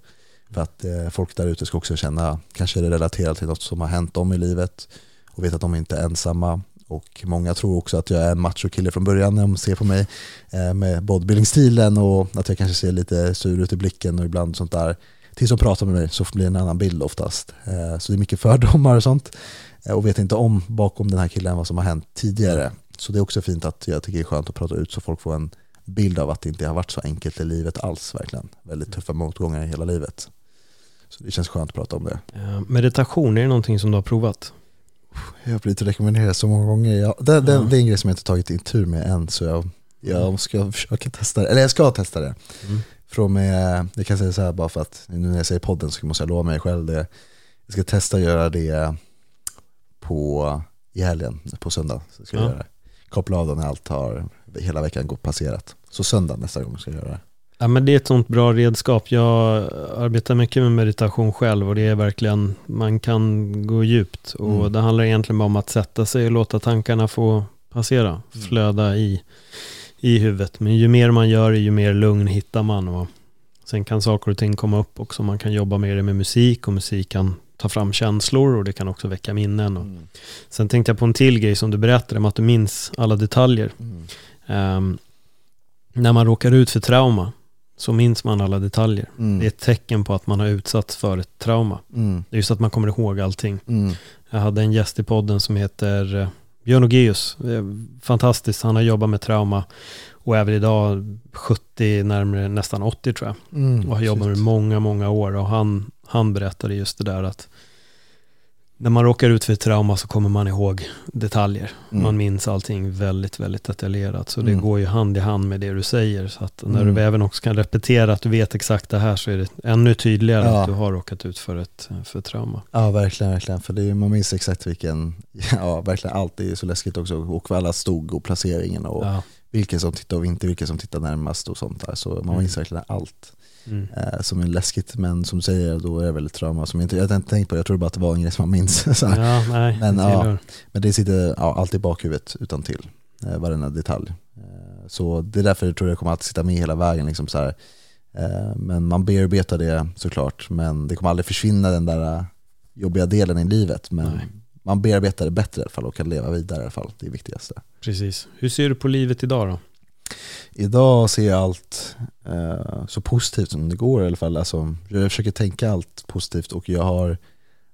Speaker 2: För att eh, folk där ute ska också känna, kanske det relaterar till något som har hänt dem i livet och vet att de inte är ensamma och många tror också att jag är en machokille från början när de ser på mig eh, med bodybuilding-stilen och att jag kanske ser lite sur ut i blicken och ibland sånt där. Tills de pratar med mig så blir det en annan bild oftast. Eh, så det är mycket fördomar och sånt eh, och vet inte om bakom den här killen vad som har hänt tidigare. Så det är också fint att jag tycker det är skönt att prata ut så folk får en bild av att det inte har varit så enkelt i livet alls verkligen. Väldigt tuffa motgångar i hela livet. Så det känns skönt att prata om det.
Speaker 1: meditation, är det någonting som du har provat?
Speaker 2: Jag har blivit rekommenderad så många gånger. Jag, det, det, det, är en grej som jag inte tagit in tur med än så jag, jag ska försöka testa det. Eller jag ska testa det. Mm. Från med, jag kan säga så här bara för att nu när jag säger podden så måste jag lova mig själv det. Jag ska testa att göra det på, i helgen, på söndag. Så ska ja. jag göra det. Koppla av då när allt har, hela veckan gått passerat. Så söndag nästa gång ska jag göra det.
Speaker 1: Ja, men det är ett sånt bra redskap. Jag arbetar mycket med meditation själv och det är verkligen, man kan gå djupt och mm. det handlar egentligen bara om att sätta sig och låta tankarna få passera, mm. flöda i, i huvudet. Men ju mer man gör ju mer lugn hittar man och sen kan saker och ting komma upp också. Man kan jobba med det med musik och musik kan ta fram känslor och det kan också väcka minnen. Och mm. Sen tänkte jag på en till grej som du berättade om att du minns alla detaljer. Um, när man råkar ut för trauma så minns man alla detaljer. Mm. Det är ett tecken på att man har utsatts för ett trauma. Mm. Det är just att man kommer ihåg allting. Mm. Jag hade en gäst i podden som heter eh, Björn Ogeus. Fantastiskt, han har jobbat med trauma och även idag 70, närmare nästan 80 tror jag. Mm, och har jobbat med många, många år och han, han berättade just det där att när man råkar ut för ett trauma så kommer man ihåg detaljer. Mm. Man minns allting väldigt, väldigt detaljerat. Så det mm. går ju hand i hand med det du säger. Så att när mm. du även också kan repetera att du vet exakt det här så är det ännu tydligare ja. att du har råkat ut för ett för trauma.
Speaker 2: Ja, verkligen, verkligen. För är, man minns exakt vilken, ja verkligen allt det är så läskigt också. Och var alla stod och placeringen och ja. vilken som tittade och inte vilken som tittade närmast och sånt där. Så man minns mm. verkligen allt. Mm. Eh, som är läskigt men som säger då är det väldigt trauma som inte, jag har inte tänkt på det, jag trodde bara att det var en grej som man minns.
Speaker 1: ja, nej,
Speaker 2: men, ja, men det sitter ja, alltid i bakhuvudet utan till eh, varenda detalj. Eh, så det är därför jag tror jag kommer alltid sitta med hela vägen. Liksom så här. Men man bearbetar det såklart men det kommer aldrig försvinna den där jobbiga delen i livet. Men nej. man bearbetar det bättre i alla fall och kan leva vidare i alla fall. Det är det viktigaste.
Speaker 1: Precis. Hur ser du på livet idag då?
Speaker 2: Idag ser jag allt eh, så positivt som det går i alla fall. Alltså, jag försöker tänka allt positivt och jag har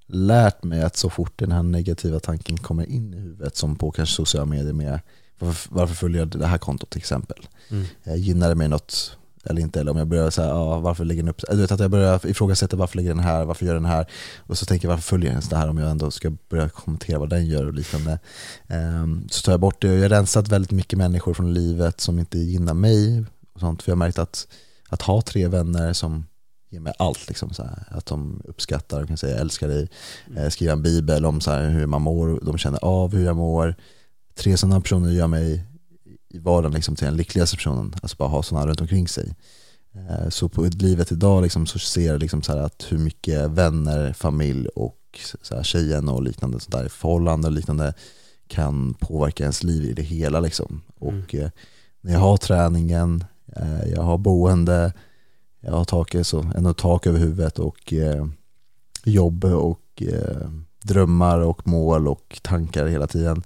Speaker 2: lärt mig att så fort den här negativa tanken kommer in i huvudet som på kanske sociala medier med varför, varför följer jag det här kontot till exempel? Mm. Eh, gynnar det mig något eller inte. Eller om jag börjar säga, ja, varför lägger den upp, du vet att jag börjar ifrågasätta varför lägger den här, varför gör den här? Och så tänker jag, varför följer den det här om jag ändå ska börja kommentera vad den gör och liknande. Um, så tar jag bort det och jag har rensat väldigt mycket människor från livet som inte gynnar mig. Och sånt, för jag har märkt att, att ha tre vänner som ger mig allt. Liksom, så här, att de uppskattar, kan säga jag älskar dig, mm. eh, skriva en bibel om så här, hur man mår, de känner av hur jag mår. Tre sådana personer gör mig i vardagen liksom till den lyckligaste personen. Alltså bara ha sådana runt omkring sig. Eh, så på livet idag liksom så ser jag liksom så att hur mycket vänner, familj och så här tjejen och liknande sånt där, förhållanden och liknande kan påverka ens liv i det hela. Liksom.
Speaker 1: Mm.
Speaker 2: Och eh, när jag har träningen, eh, jag har boende, jag har tak, så, ändå tak över huvudet och jobb och drömmar och mål och tankar hela tiden.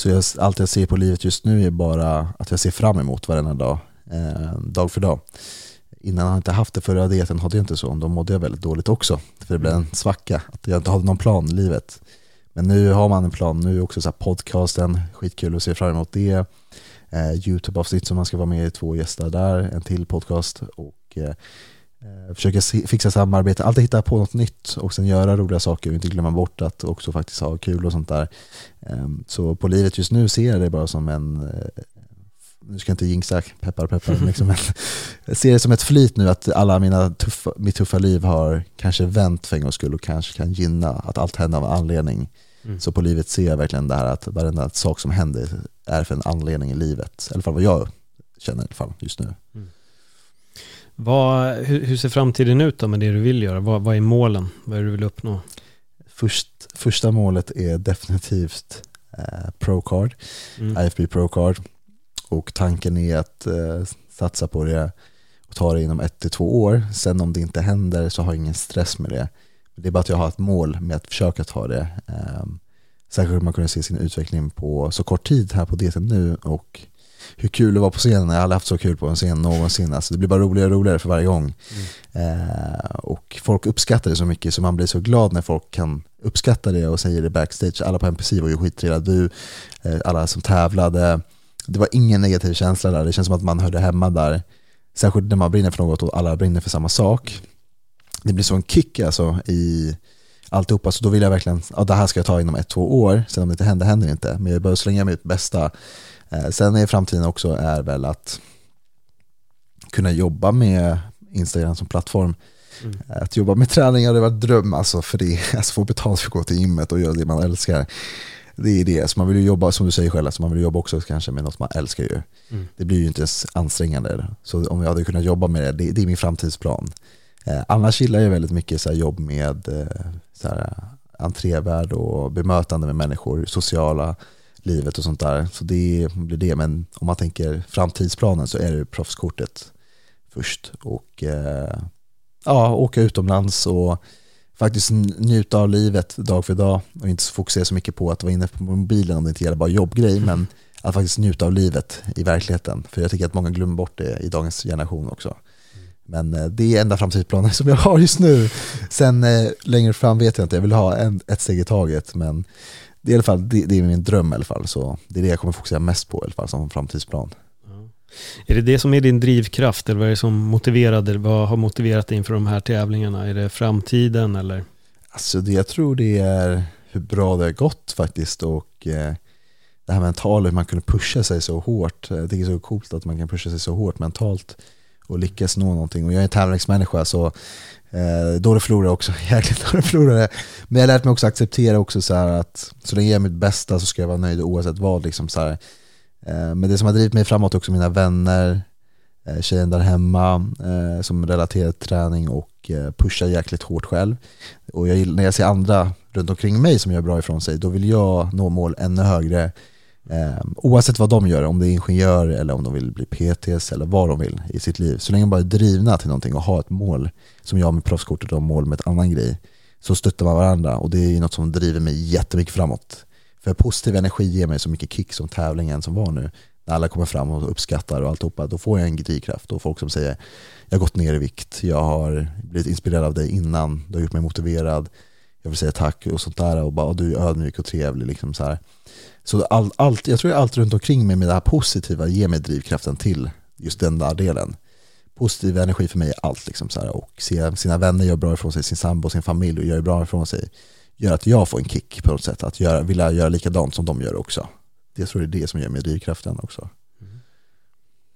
Speaker 2: Så jag, allt jag ser på livet just nu är bara att jag ser fram emot varenda dag, eh, dag för dag. Innan jag inte haft det förra dieten hade jag inte så, då mådde jag väldigt dåligt också. För det blev en svacka, att jag inte hade någon plan i livet. Men nu har man en plan, nu är också så här podcasten, skitkul att se fram emot det. Eh, Youtube-avsnitt som man ska vara med i, två gäster där, en till podcast och eh, eh, försöka se- fixa samarbete, alltid hitta på något nytt och sen göra roliga saker och inte glömma bort att också faktiskt ha kul och sånt där. Eh, så på livet just nu ser jag det bara som en eh, nu ska jag inte jinxa, peppar peppar, men liksom en, jag ser det som ett flyt nu att alla mina tuffa, mitt tuffa liv har kanske vänt för en gångs skull och kanske kan gynna att allt händer av anledning.
Speaker 1: Mm.
Speaker 2: Så på livet ser jag verkligen det här att varenda sak som händer är för en anledning i livet. I alla fall vad jag känner i alla fall just nu.
Speaker 1: Vad, hur, hur ser framtiden ut då med det du vill göra? Vad, vad är målen? Vad är det du vill uppnå?
Speaker 2: Först, första målet är definitivt eh, Procard,
Speaker 1: Mm.
Speaker 2: IFB Procard. Och tanken är att eh, satsa på det och ta det inom ett till två år. Sen om det inte händer så har jag ingen stress med det. Det är bara att jag har ett mål med att försöka ta det. Eh, särskilt om man kunde se sin utveckling på så kort tid här på dieten nu och hur kul det var på scenen. Jag har aldrig haft så kul på en scen någonsin. Alltså det blir bara roligare och roligare för varje gång. Eh, och folk uppskattar det så mycket så man blir så glad när folk kan uppskatta det och säger det backstage. Alla på NPC var ju skittrevliga, du, eh, alla som tävlade. Det var ingen negativ känsla där, det känns som att man hörde hemma där. Särskilt när man brinner för något och alla brinner för samma sak. Det blir så en kick alltså i alltihopa, så då vill jag verkligen, ja det här ska jag ta inom ett, två år, sen om det inte händer, händer det inte. Men jag bör slänga mitt bästa. Eh, sen är framtiden också är väl att kunna jobba med Instagram som plattform.
Speaker 1: Mm.
Speaker 2: Att jobba med träning hade varit dröm, alltså för det, alltså få betalt för att gå till gymmet och göra det man älskar. Det är det, så man vill ju jobba, som du säger själv, alltså man vill jobba också kanske med något man älskar ju.
Speaker 1: Mm.
Speaker 2: Det blir ju inte ens ansträngande. Så om jag hade kunnat jobba med det, det, det är min framtidsplan. Eh, annars gillar jag väldigt mycket så jobb med eh, så här, entrévärld och bemötande med människor, sociala livet och sånt där. Så det blir det, men om man tänker framtidsplanen så är det proffskortet först. Och eh, ja, åka utomlands och faktiskt njuta av livet dag för dag och inte fokusera så mycket på att vara inne på mobilen om det inte gäller bara jobbgrej, men att faktiskt njuta av livet i verkligheten. För jag tycker att många glömmer bort det i dagens generation också. Men eh, det är enda framtidsplanen som jag har just nu. Sen eh, längre fram vet jag inte, jag vill ha en, ett steg i taget, men det är, i alla fall, det, det är min dröm i alla fall. Så det är det jag kommer fokusera mest på i alla fall som framtidsplan.
Speaker 1: Är det det som är din drivkraft eller vad är det som motiverade, vad har motiverat dig inför de här tävlingarna? Är det framtiden eller?
Speaker 2: Alltså det, jag tror det är hur bra det har gått faktiskt och eh, det här mentala, hur man kunde pusha sig så hårt. Jag tycker det är så coolt att man kan pusha sig så hårt mentalt och lyckas nå någonting. Och jag är en tävlingsmänniska så eh, dålig förlorare också, jäkligt dålig förlorare. Men jag har lärt mig också acceptera också så här att så länge jag gör mitt bästa så ska jag vara nöjd oavsett vad. Liksom så här. Eh, men det som har drivit mig framåt är också mina vänner, eh, tjejen där hemma eh, som relaterar till träning och eh, pushar jäkligt hårt själv. Och jag, när jag ser andra runt omkring mig som gör bra ifrån sig, då vill jag nå mål ännu högre. Eh, oavsett vad de gör, om det är ingenjör eller om de vill bli PTs eller vad de vill i sitt liv. Så länge de bara är drivna till någonting och har ett mål, som jag med proffskortet och mål med ett annan grej, så stöttar man varandra och det är något som driver mig jättemycket framåt. För positiv energi ger mig så mycket kick som tävlingen som var nu. När alla kommer fram och uppskattar och alltihopa, då får jag en drivkraft och folk som säger jag har gått ner i vikt, jag har blivit inspirerad av dig innan, du har gjort mig motiverad, jag vill säga tack och sånt där och bara du är ödmjuk och trevlig liksom så här. Så all, allt, jag tror allt runt omkring mig med det här positiva ger mig drivkraften till just den där delen. Positiv energi för mig är allt liksom så här och se sina vänner göra bra ifrån sig, sin sambo, sin familj och gör bra ifrån sig gör att jag får en kick på något sätt, att göra, vilja göra likadant som de gör också. Det tror jag är det som ger mig drivkraften också.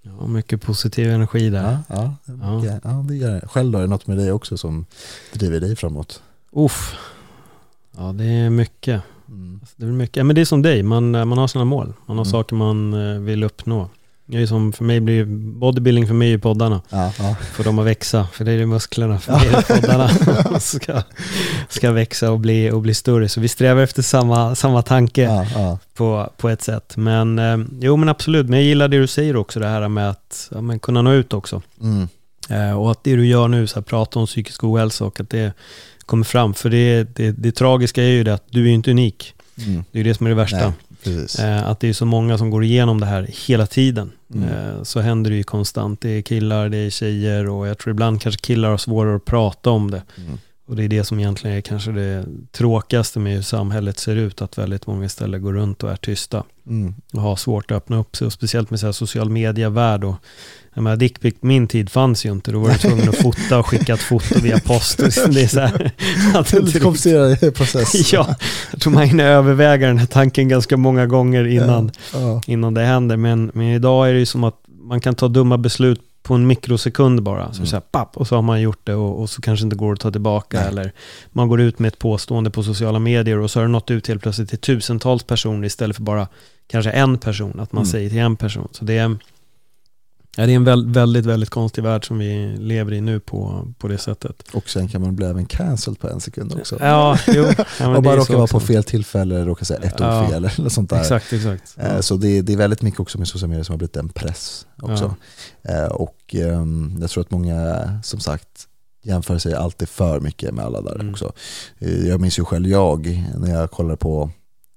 Speaker 1: Ja, mycket positiv energi där.
Speaker 2: Ja, Ja.
Speaker 1: ja.
Speaker 2: ja det gör det. Själv då, är det något med dig också som driver dig framåt?
Speaker 1: Uff. Ja, det är mycket.
Speaker 2: Mm.
Speaker 1: Det är mycket. Ja, men det är som dig, man, man har sina mål. Man har
Speaker 2: Mm.
Speaker 1: saker man eh, vill uppnå. Det är som för mig blir bodybuilding för mig är poddarna.
Speaker 2: Ja, ja.
Speaker 1: Får dem att växa, för det är det musklerna, för mig är det poddarna ska, ska växa och bli, och bli större. Så vi strävar efter samma, samma tanke
Speaker 2: ja, ja.
Speaker 1: på, på ett sätt. Men eh, jo men absolut, men jag gillar det du säger också, det här med att ja, men kunna nå ut också.
Speaker 2: Mm.
Speaker 1: Eh, och att det du gör nu, så här, prata om psykisk ohälsa och att det kommer fram. För det, det, det tragiska är ju det att du är inte unik.
Speaker 2: Mm.
Speaker 1: Det är ju det som är det värsta.
Speaker 2: Nej.
Speaker 1: Eh, att det är så många som går igenom det här hela tiden.
Speaker 2: Mm.
Speaker 1: Eh, så händer det ju konstant. Det är killar, det är tjejer och jag tror ibland kanske killar har svårare att prata om det.
Speaker 2: Mm.
Speaker 1: Och det är det som egentligen är kanske det tråkigaste med hur samhället ser ut. Att väldigt många istället går runt och är tysta.
Speaker 2: Mm.
Speaker 1: Och har svårt att öppna upp sig. Och speciellt med så här social media-värld. Och, jag menar, dickpic, min tid fanns ju inte. Då var du tvungen att fota och skicka ett foto via post. Det är så här,
Speaker 2: lite komplicerad process.
Speaker 1: Ja, jag tror man hinner överväga den här tanken ganska många gånger innan,
Speaker 2: Ja.
Speaker 1: innan det händer. Men, men idag är det ju som att man kan ta dumma beslut på en mikrosekund bara. Så,
Speaker 2: Mm.
Speaker 1: så här, papp, och så har man gjort det och, och så kanske inte går att ta tillbaka.
Speaker 2: Nej.
Speaker 1: Eller man går ut med ett påstående på sociala medier och så har det nått ut helt plötsligt till tusentals personer istället för bara kanske en person. Att man
Speaker 2: Mm.
Speaker 1: säger till en person. Så det är, ja, det är en väl, väldigt, väldigt konstig värld som vi lever i nu på, på det sättet.
Speaker 2: Och sen kan man bli även cancelled på en sekund också.
Speaker 1: Ja, jo. Ja, det
Speaker 2: bara
Speaker 1: är
Speaker 2: råka
Speaker 1: så
Speaker 2: vara
Speaker 1: också.
Speaker 2: på fel tillfälle, råka säga ett
Speaker 1: Ja.
Speaker 2: ord fel eller sånt där.
Speaker 1: Exakt, exakt.
Speaker 2: Eh, Så det, det är väldigt mycket också med sociala medier som har blivit en press också. Eh, Och ehm, jag tror att många, som sagt, jämför sig alltid för mycket med alla där
Speaker 1: Mm.
Speaker 2: också. Eh, Jag minns ju själv jag, när jag kollade på,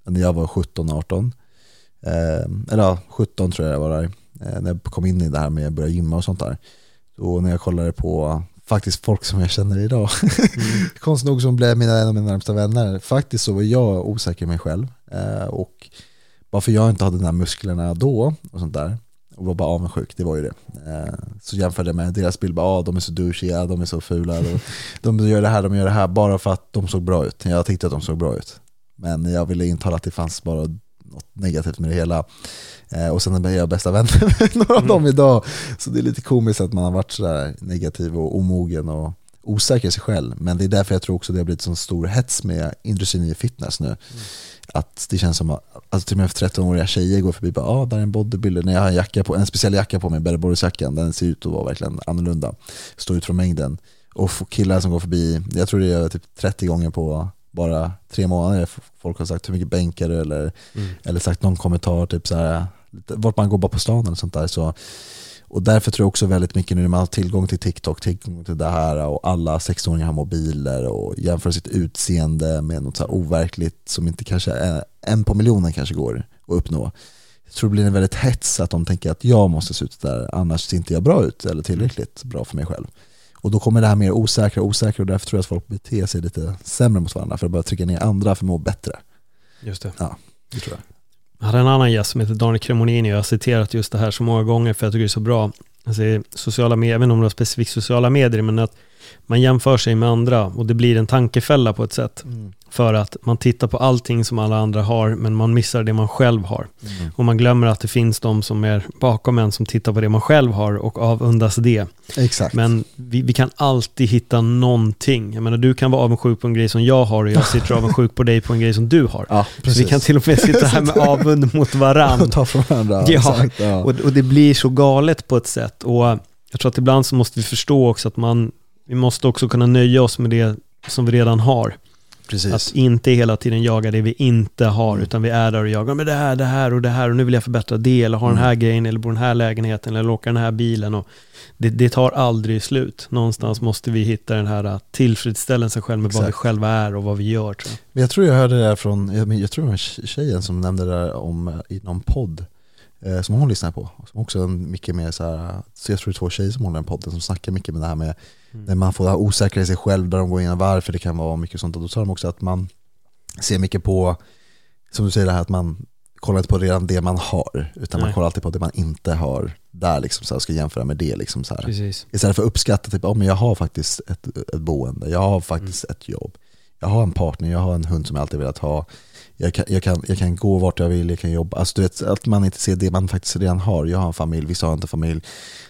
Speaker 2: när jag var 17-18, eh, eller ja, 17 tror jag jag var där, när jag kom in i det här med att börja gymma och sånt där. Då när jag kollade på faktiskt folk som jag känner idag,
Speaker 1: Mm.
Speaker 2: konstigt nog som blev mina, en av mina närmsta vänner, faktiskt så var jag osäker i mig själv. Eh, Och bara för jag inte hade de här musklerna då och sånt där, och var bara avundsjuk, det var ju det. Eh, Så jämförde jag med deras bild, bara, ah, de är så douchiga, de är så fula, de, de gör det här, de gör det här, bara för att de såg bra ut. Jag tyckte att de såg bra ut. Men jag ville intala att det fanns bara något negativt med det hela. Eh, Och sen är jag bästa vän med några av dem idag. Så det är lite komiskt att man har varit sådär negativ och omogen och osäker i sig själv. Men det är därför jag tror också det har blivit så stor hets med industrin i fitness nu. Att det känns som att alltså till och med för 13-åriga tjejer går förbi och bara ah, där är en bodybuilder. När jag har en, jacka på, en speciell jacka på mig, Bellborgsjackan, den ser ut att vara verkligen annorlunda. Står ut från mängden. Och killar som går förbi, jag tror det är typ 30 gånger på bara tre månader. Folk har sagt hur mycket bänkar du eller,
Speaker 1: Mm.
Speaker 2: eller sagt någon kommentar, typ så här, vart man går bara på stan eller sånt där. Så, och därför tror jag också väldigt mycket nu när man har tillgång till TikTok, tillgång till det här och alla 16-åringar har mobiler och jämför sitt utseende med något så här overkligt som inte kanske är, en på miljonen kanske går att uppnå. Jag tror det blir en väldigt hets att de tänker att jag måste se ut där, annars ser inte jag bra ut eller tillräckligt bra för mig själv. Och då kommer det här mer osäkra och osäkra och därför tror jag att folk beter sig lite sämre mot varandra för att börja trycka ner andra för att må bättre.
Speaker 1: Just det.
Speaker 2: Det tror jag.
Speaker 1: Jag hade en annan gäst som heter Daniel Cremonini och jag har citerat just det här så många gånger för jag tycker det är så bra. Alltså, sociala medier, även om det är specifikt sociala medier, men att man jämför sig med andra och det blir en tankefälla på ett sätt. Mm. För att man tittar på allting som alla andra har, men man missar det man själv har.
Speaker 2: Mm.
Speaker 1: Och man glömmer att det finns de som är bakom en som tittar på det man själv har och avundas det.
Speaker 2: Exakt.
Speaker 1: Men vi, vi kan alltid hitta någonting. Jag menar, du kan vara avundsjuk på en grej som jag har och jag sitter avundsjuk på dig på en grej som du har.
Speaker 2: ja,
Speaker 1: vi kan till och med sitta här med avund mot varann.
Speaker 2: och ta från varandra.
Speaker 1: Ja,
Speaker 2: exakt, ja.
Speaker 1: Och, och det blir så galet på ett sätt. Och jag tror att ibland så måste vi förstå också att man, vi måste också kunna nöja oss med det som vi redan har.
Speaker 2: Precis.
Speaker 1: Att inte hela tiden jaga det vi inte har,
Speaker 2: Mm.
Speaker 1: utan vi är där och jagar med det här, det här och det här och nu vill jag förbättra det, eller ha den här
Speaker 2: Mm.
Speaker 1: grejen, eller bo i den här lägenheten, eller åka den här bilen. Och det, det tar aldrig slut. Någonstans måste vi hitta den här uh, tillfredsställelsen själv med vad vi
Speaker 2: Exakt.
Speaker 1: själva är och vad vi gör. Tror jag.
Speaker 2: Men jag tror jag hörde det där från, jag, tror det var tjejen som nämnde det där om, eh, i någon podd eh, som hon lyssnar på. Som också är mycket mer så här, så jag tror det är två tjejer som håller den podden som snackar mycket med det här med
Speaker 1: Mm.
Speaker 2: när man får osäkra i sig själv, där de går igenom varför det kan vara mycket sånt. Och då sa de också att man ser mycket på, som du säger det här att man kollar inte på redan det man har, utan man
Speaker 1: Nej.
Speaker 2: kollar alltid på det man inte har där liksom så här, ska jämföra med det liksom så här.
Speaker 1: Precis.
Speaker 2: Istället för att uppskatta, typ, oh, men jag har faktiskt ett, ett boende, jag har faktiskt ett jobb, jag har en partner, jag har en hund som jag alltid velat ha, jag kan, jag, kan, jag kan gå vart jag vill, jag kan jobba. Alltså, du vet, att man inte ser det man faktiskt redan har. Jag har en familj, vissa har inte familj.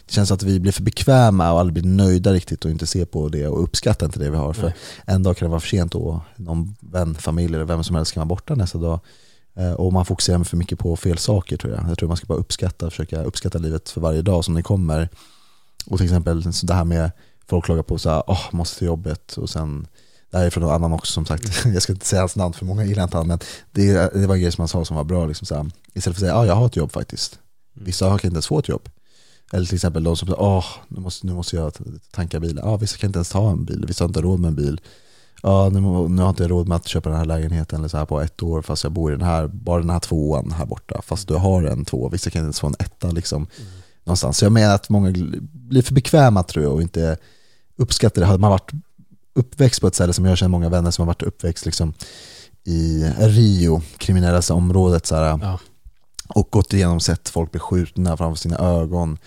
Speaker 2: Det känns att vi blir för bekväma och aldrig blir nöjda riktigt och inte ser på det och uppskattar inte det vi har. För en dag kan det vara för sent och någon vän, familj eller vem som helst kan vara borta nästa dag. Eh, och man fokuserar för mycket på fel saker tror jag. Jag tror man ska bara uppskatta, försöka uppskatta livet för varje dag som det kommer. Och till exempel det här med folk klagar på så här, måste till jobbet och sen det här är från någon annan också som sagt, jag ska inte säga hans namn för många gillar inte han, men det, det var en grej som han sa som var bra. Liksom så här, istället för att säga ja, jag har ett jobb faktiskt. Mm. Vissa har inte ens få ett jobb. Eller till exempel de som säger åh, nu måste, nu måste jag tanka bilen. Ja, vissa kan inte ens ta en bil, vissa har inte råd med en bil. Ja, nu, nu har jag inte råd med att köpa den här lägenheten eller så här på ett år fast jag bor i den här, bara den här tvåan här borta. Fast du har en två, vissa kan inte ens få en etta liksom. Mm. Någonstans. Så jag menar att många blir för bekväma tror jag och inte uppskattar det. Hade man varit uppväxt på ett ställe som jag känner många vänner som har varit uppväxt liksom, i Rio, kriminella området så här, ja. och gått igenom sett folk bli skjutna framför sina ögon,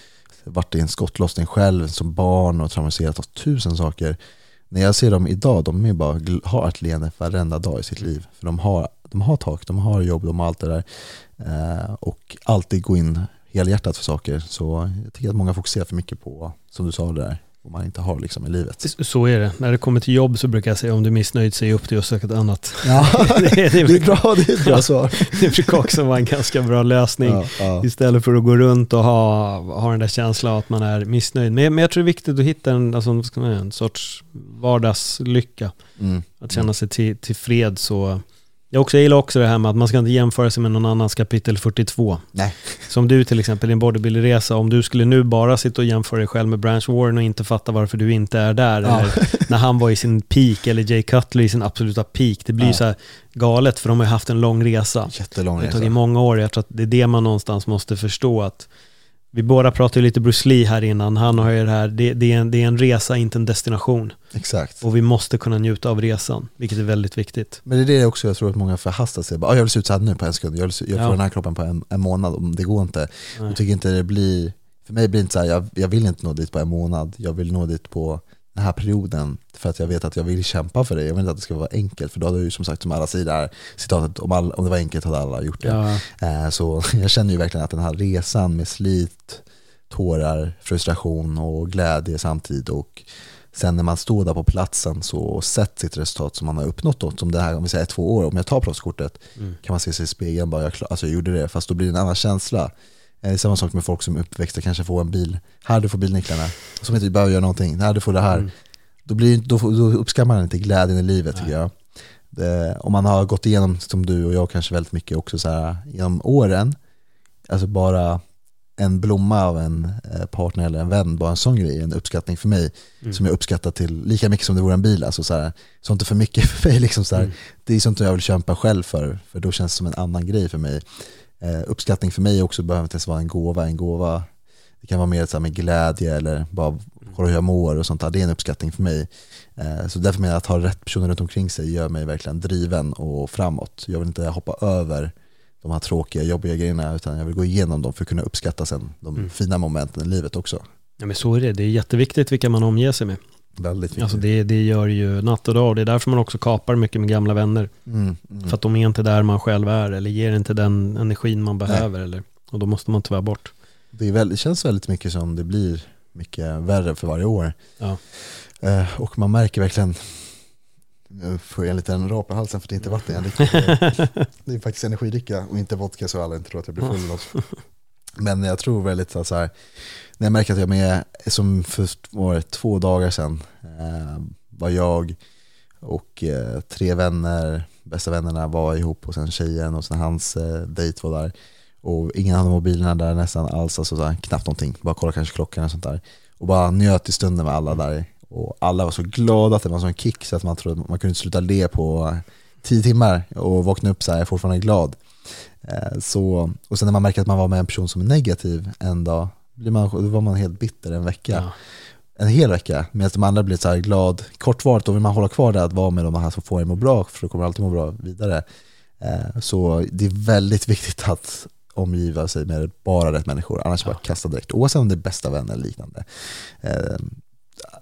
Speaker 2: varit i en skottlossning själv som barn och traumatiserat av tusen saker. När jag ser dem idag, de är bara, har ett leende varenda dag i sitt liv. För de har, de har tak, de har jobb, de har allt det där. Eh, och alltid gå in helhjärtat för saker. Så jag tycker att många fokuserar för mycket på, som du sa det där, vad man inte har liksom i livet.
Speaker 1: Så är det. När det kommer till jobb så brukar jag säga om du är missnöjd, säg upp dig och sök ett annat.
Speaker 2: Ja, det, är, det, är, det är bra, det är ett bra svar.
Speaker 1: Det brukar också vara en ganska bra lösning. Ja, ja. Istället för att gå runt och ha, ha den där känslan att man är missnöjd. Men, men jag tror det är viktigt att hitta en, alltså, en sorts vardagslycka. Mm. Att känna sig till, tillfreds så jag, också, jag gillar också det här med att man ska inte jämföra sig med någon annans kapitel 42.
Speaker 2: Nej.
Speaker 1: Som du till exempel i en bodybuilderresa, om du skulle nu bara sitta och jämföra dig själv med Branch Warren och inte fatta varför du inte är där, ja. eller när han var i sin peak, eller Jay Cutler i sin absoluta peak, det blir ja. så här galet för de har ju haft en lång resa.
Speaker 2: Jättelång resa.
Speaker 1: Det har tagit många år, jag tror att det är det man någonstans måste förstå att vi båda pratade ju lite Bruce Lee här innan. Han har ju det här, det, det, är en, det är en resa, inte en destination.
Speaker 2: Exakt.
Speaker 1: Och vi måste kunna njuta av resan, vilket är väldigt viktigt.
Speaker 2: Men det är det också jag tror att många förhastar sig. Bara, jag vill se ut så här nu på en sekund, jag vill, jag får ja. den här kroppen på en, en månad, det går inte. Nej. Jag tycker inte det blir, för mig blir det inte så här, jag, jag vill inte nå dit på en månad, jag vill nå dit på den här perioden för att jag vet att jag vill kämpa för det. Jag vill inte att det ska vara enkelt för då hade ju som sagt som alla säger där citatet om, all, om det var enkelt hade alla gjort det. Ja. Eh, så jag känner ju verkligen att den här resan med slit, tårar, frustration och glädje samtidigt och sen när man står där på platsen så och sett sitt resultat som man har uppnått då, som det här om vi säger två år, om jag tar proffskortet mm. kan man se sig i spegeln bara, jag, alltså jag gjorde det, fast då blir det en annan känsla. Det är samma sak med folk som är uppväxta, kanske får en bil. Här, du får bilnycklarna. Som inte behöver göra någonting. Här, du får det här. Mm. Då, blir, då, då uppskattar man inte glädjen i livet Nej. tycker jag. Det, om man har gått igenom, som du och jag kanske väldigt mycket också, så här, genom åren, alltså bara en blomma av en eh, partner eller en vän, bara en sån grej, en uppskattning för mig mm. som jag uppskattar till lika mycket som det vore en bil. Alltså så här, sånt är för mycket för mig. Liksom så här, mm. Det är sånt jag vill kämpa själv för, för då känns det som en annan grej för mig. Eh, uppskattning för mig också behöver inte ens vara en gåva. En gåva det kan vara mer så med glädje eller bara kolla hur jag mår och sånt där. Det är en uppskattning för mig. Eh, så därför menar jag att ha rätt personer runt omkring sig gör mig verkligen driven och framåt. Jag vill inte hoppa över de här tråkiga, jobbiga grejerna utan jag vill gå igenom dem för att kunna uppskatta sen de mm. fina momenten i livet också.
Speaker 1: Ja men så är det, det är jätteviktigt vilka man omger sig med.
Speaker 2: Väldigt viktigt.
Speaker 1: Alltså det, det gör ju natt och dag det är därför man också kapar mycket med gamla vänner. Mm, mm. För att de är inte där man själv är eller ger inte den energin man behöver. Eller, och då måste man tyvärr bort.
Speaker 2: Det, väldigt, det känns väldigt mycket som det blir mycket värre för varje år.
Speaker 1: Ja.
Speaker 2: Eh, och man märker verkligen, nu får jag en liten rap i halsen för det är inte vatten jag dricker. Det är faktiskt energidricka och inte vodka så alla inte tror att jag blir full. Men jag tror väldigt så här, när jag märker att jag är med, som för var två dagar sedan, eh, var jag och eh, tre vänner, bästa vännerna var ihop och sen tjejen och sen hans eh, dejt var där. Och ingen hade mobilerna där nästan alls, alltså så här, knappt någonting, bara kolla kanske klockan och sånt där. Och bara njöt i stunden med alla där. Och alla var så glada att det var en sån kick så att man trodde att man kunde inte sluta le på eh, tio timmar och vakna upp så här, fortfarande glad. Eh, så, och sen när man märker att man var med en person som är negativ en dag, blir man, då var man helt bitter en vecka. Ja. En hel vecka, medan de andra blir så här glad. Kortvarigt, då vill man hålla kvar det att vara med de här som får en må bra, för då kommer alltid må bra vidare. Eh, så det är väldigt viktigt att omgiva sig med bara rätt människor, annars ja. bara kasta direkt, oavsett om det är bästa vänner eller liknande. Eh,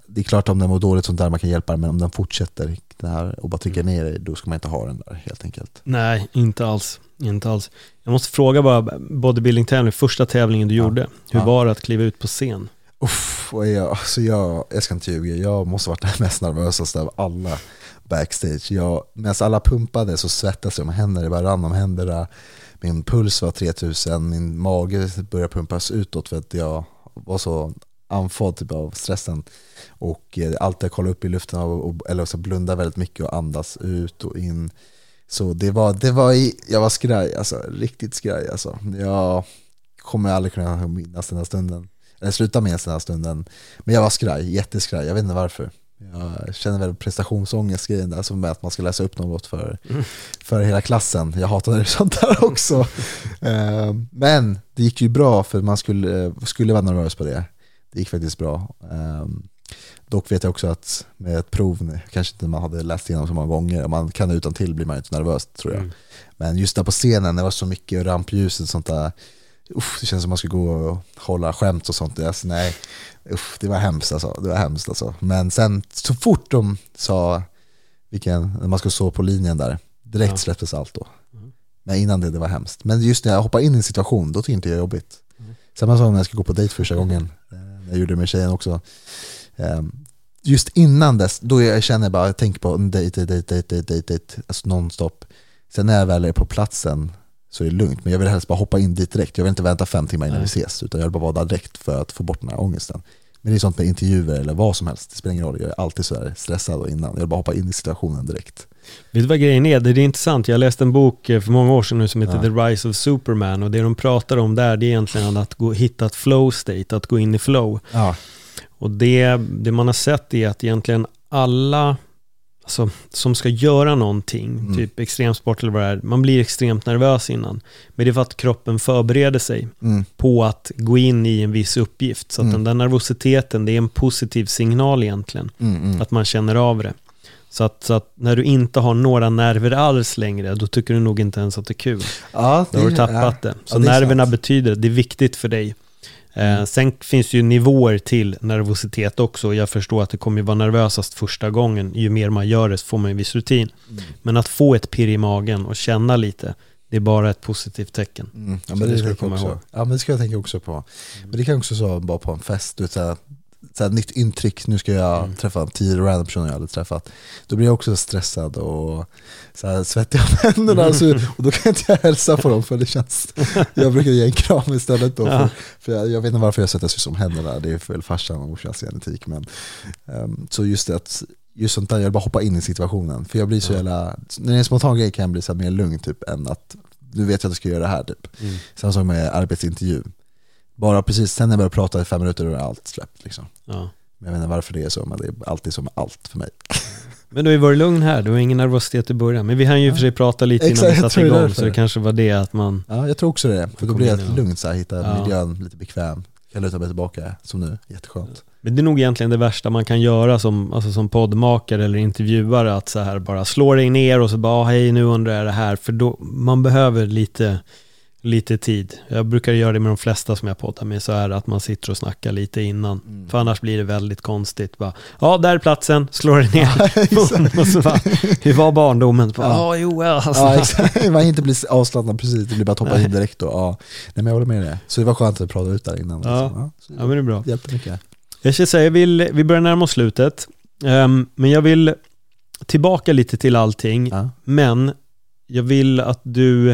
Speaker 2: det är klart om den mår dåligt sånt där man kan hjälpa men om den fortsätter det här och bara trycker mm. ner dig, då ska man inte ha den där helt enkelt.
Speaker 1: Nej, inte alls. Inte alls. Jag måste fråga bara, bodybuilding-tävling, första tävlingen du ja. gjorde, hur ja. var det att kliva ut på scen?
Speaker 2: Uff, jag, alltså jag, jag ska inte ljuga, jag måste varit den mest nervösaste av alla backstage. Jag, medan alla pumpade så svettades jag om händerna, det bara rann om händerna. Min puls var 3000, min mage började pumpas utåt för att jag var så andfådd typ av stressen. Och eh, alltid kolla upp i luften och, och, eller så blunda väldigt mycket och andas ut och in. Så det var, det var i, jag var skraj, alltså riktigt skraj alltså. Jag kommer aldrig kunna minnas den här stunden. Eller sluta minnas den här stunden. Men jag var skraj, jätteskraj, jag vet inte varför. Jag känner väl prestationsångest-grejen där som med att man ska läsa upp något för, för hela klassen. Jag hatade sånt där också. Eh, Men det gick ju bra för man skulle, skulle vara nervös på det. Det gick faktiskt bra. Dock vet jag också att med ett prov, kanske inte man hade läst igenom så många gånger, om man kan det utan till blir man inte nervös tror jag.
Speaker 1: Mm.
Speaker 2: Men just där på scenen, det var så mycket rampljuset och sånt där, uff, det känns som man ska gå och hålla skämt och sånt. Alltså, nej, uff, det var hemskt alltså. Det var hemskt alltså. Men sen så fort de sa vilken, när man skulle stå på linjen där, direkt
Speaker 1: Ja.
Speaker 2: släpptes allt då.
Speaker 1: Mm.
Speaker 2: Men innan det, det var hemskt. Men just när jag hoppar in i en situation, då tycker inte jag det är jobbigt.
Speaker 1: Mm.
Speaker 2: Samma sak när jag ska gå på dejt första gången, eh, jag gjorde det med tjejen också. Ehm, Just innan dess, då jag känner bara, jag tänker på dejt, dejt, dejt, dejt, dejt, dejt, alltså nonstop. Sen när jag väl är på platsen så är det lugnt, men jag vill helst bara hoppa in dit direkt. Jag vill inte vänta fem timmar innan
Speaker 1: Nej.
Speaker 2: vi ses, utan jag vill bara vara där direkt för att få bort den här ångesten. Men det är sånt med intervjuer eller vad som helst, det spelar ingen roll. Jag är alltid sådär stressad och innan. Jag vill bara hoppa in i situationen direkt.
Speaker 1: Vet du vad grejen är? Det är intressant. Jag läste en bok eh, för många år sedan nu som heter
Speaker 2: Ja.
Speaker 1: The Rise of Superman och det de pratar om där det är egentligen att gå, hitta ett flow state, att gå in i flow.
Speaker 2: Ja,
Speaker 1: Och det, det man har sett är att egentligen alla alltså, som ska göra någonting,
Speaker 2: Mm.
Speaker 1: typ extremsport eller vad det är, man blir extremt nervös innan. Men det är för att kroppen förbereder sig
Speaker 2: mm,
Speaker 1: på att gå in i en viss uppgift. Så att
Speaker 2: Mm.
Speaker 1: den där nervositeten, det är en positiv signal egentligen.
Speaker 2: mm, mm.
Speaker 1: Att man känner av det. Så att, så att när du inte har några nerver alls längre, då tycker du nog inte ens att det är kul.
Speaker 2: ja
Speaker 1: Då har du
Speaker 2: det-
Speaker 1: tappat det. Så
Speaker 2: ja, det
Speaker 1: nerverna
Speaker 2: sant.
Speaker 1: betyder, det är viktigt för dig. Eh, sen finns det ju nivåer till nervositet också. Jag förstår att det kommer vara nervösast första gången. Ju mer man gör det så får man en viss rutin.
Speaker 2: Mm.
Speaker 1: Men att få ett pirr i magen och känna lite, det är bara ett positivt tecken.
Speaker 2: Mm, ja,
Speaker 1: Så
Speaker 2: men
Speaker 1: det
Speaker 2: det,
Speaker 1: ska
Speaker 2: jag
Speaker 1: komma
Speaker 2: också.
Speaker 1: ihåg.
Speaker 2: Ja, men det ska jag tänka också på. Men det kan också så bara på en fest, du så här, så här, nytt intryck, nu ska jag
Speaker 1: Mm.
Speaker 2: träffa tio random personer jag aldrig träffat. Då blir jag också stressad och så här, svettig om händerna så, och då kan inte jag hälsa på dem för det känns, jag brukar ge en kram istället då. För,
Speaker 1: Ja.
Speaker 2: för jag, jag vet inte varför jag svettas om händerna, det är väl farsan och morsans genetik. Men, ehm, så just det att Just sånt där, jag vill bara hoppa in i situationen. För jag blir så jävla, när det är en spontan grej kan jag bli så mer lugn typ än att du vet att du ska göra det här typ.
Speaker 1: Mm.
Speaker 2: Samma sak med arbetsintervju. Bara precis, sen när jag börjar prata i fem minuter då är allt släppt liksom.
Speaker 1: Ja.
Speaker 2: Men jag vet inte varför det är så, men det är alltid med allt för mig.
Speaker 1: Men du har ju varit lugn här, du har ingen nervositet i början. Men vi hann ju och för sig prata lite
Speaker 2: Exakt,
Speaker 1: innan vi satte
Speaker 2: det
Speaker 1: igång,
Speaker 2: därför.
Speaker 1: så det kanske var det att man...
Speaker 2: Ja, jag tror också det. För då blir
Speaker 1: i-
Speaker 2: lugnt så här, hitta
Speaker 1: Ja.
Speaker 2: miljön lite bekväm. Kan luta mig tillbaka som nu, jätteskönt.
Speaker 1: Men det är nog egentligen det värsta man kan göra som, alltså som poddmakare eller intervjuare, att så här bara slå dig ner och så bara, "Ah, hej nu undrar jag det här, för då, man behöver lite, lite tid. Jag brukar göra det med de flesta som jag poddar med, så är det att man sitter och snackar lite innan.
Speaker 2: Mm.
Speaker 1: För annars blir det väldigt konstigt. Bara, ja, där är platsen, slå dig ner. och så bara, hur var barndomen? Bara,
Speaker 2: Ja.
Speaker 1: Ja, jo, alltså.
Speaker 2: Ja man inte blir avslappnad precis, det blir bara att hoppa
Speaker 1: Nej.
Speaker 2: in direkt då. Ja. Nej men jag håller med dig. Så det var skönt att prata ut där innan.
Speaker 1: Ja.
Speaker 2: Liksom. Ja,
Speaker 1: Ja, men det är bra.
Speaker 2: det hjälpte mycket.
Speaker 1: Jag ska säga, jag vill, vi börjar närma oss slutet. Ehm, men jag vill tillbaka lite till allting.
Speaker 2: Ja.
Speaker 1: Men jag vill att du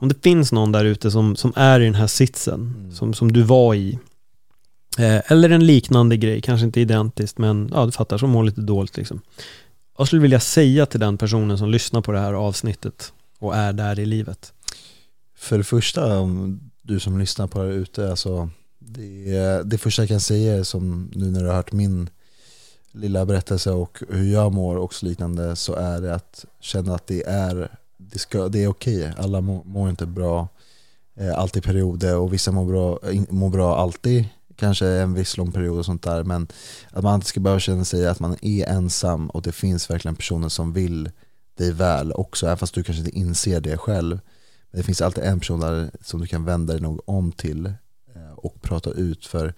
Speaker 1: om det finns någon där ute som, som är i den här sitsen, som, som du var i, eh, eller en liknande grej, kanske inte identiskt, men ja, du fattar, som mår lite dåligt liksom. Vad skulle du vilja säga till den personen som lyssnar på det här avsnittet och är där i livet?
Speaker 2: För det första, du som lyssnar på det här ute, alltså, det, det första jag kan säga är som nu när du har hört min lilla berättelse och hur jag mår och liknande så är det att känna att det är det, ska, det är okej. Alla mår, mår inte bra eh, alltid i perioder och vissa mår bra, mår bra alltid, kanske en viss lång period och sånt där. Men att man inte ska behöva känna sig att man är ensam och det finns verkligen personer som vill dig väl också, även fast du kanske inte inser det själv. Men det finns alltid en person där som du kan vända dig nog om till eh, och prata ut för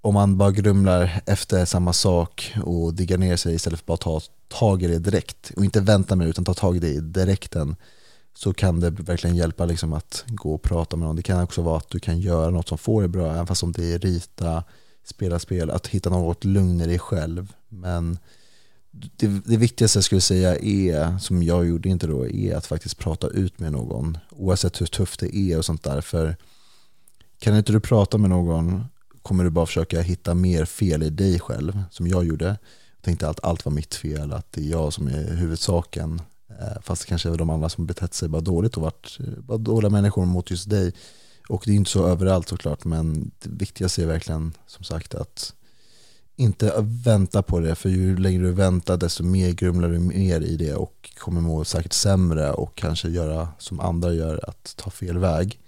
Speaker 2: om man bara grumlar efter samma sak och diggar ner sig istället för att bara ta tag i det direkt och inte vänta med det utan ta tag i det i direkten så kan det verkligen hjälpa liksom att gå och prata med någon. Det kan också vara att du kan göra något som får dig bra, även fast om det är rita, spela spel, att hitta något lugn i dig själv. Men det, det viktigaste jag skulle säga är, som jag gjorde inte då, är att faktiskt prata ut med någon. Oavsett hur tufft det är och sånt där. För kan inte du prata med någon kommer du bara försöka hitta mer fel i dig själv, som jag gjorde. Jag tänkte att allt var mitt fel, att det är jag som är huvudsaken. Eh, fast det kanske är de andra som betett sig bara dåligt och varit eh, bara dåliga människor mot just dig. Och det är inte så överallt såklart, men det viktigaste är verkligen som sagt att inte vänta på det, för ju längre du väntar desto mer grumlar du mer i det och kommer må säkert sämre och kanske göra som andra gör, att ta fel väg.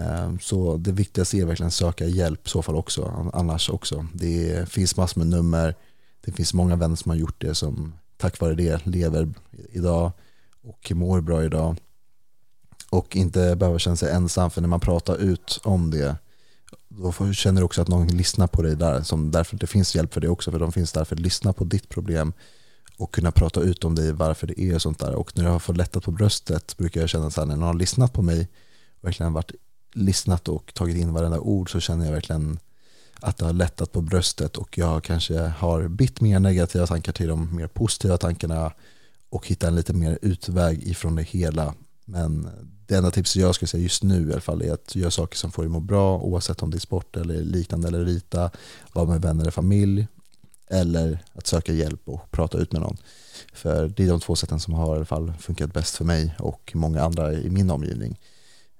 Speaker 2: Ehm, så det viktigaste är verkligen att söka hjälp i så fall också, annars också. Det finns massor med nummer, det finns många vänner som har gjort det som tack vare det lever idag och mår bra idag. Och inte behöver känna sig ensam, för när man pratar ut om det då känner du också att någon lyssnar på dig där. Som därför det finns hjälp för det också, för de finns där för att lyssna på ditt problem och kunna prata ut om dig, varför det är sånt där. Och när jag har fått lättat på bröstet brukar jag känna så här, när någon har lyssnat på mig, verkligen varit lyssnat och tagit in varenda ord så känner jag verkligen att det har lättat på bröstet och jag kanske har bytt mer negativa tankar till de mer positiva tankarna och hittat en lite mer utväg ifrån det hela. Men det enda tipset jag skulle säga just nu i alla fall är att göra saker som får dig må bra oavsett om det är sport eller liknande eller rita, vara med vänner eller familj eller att söka hjälp och prata ut med någon. För det är de två sätten som har i alla fall funkat bäst för mig och många andra i min omgivning.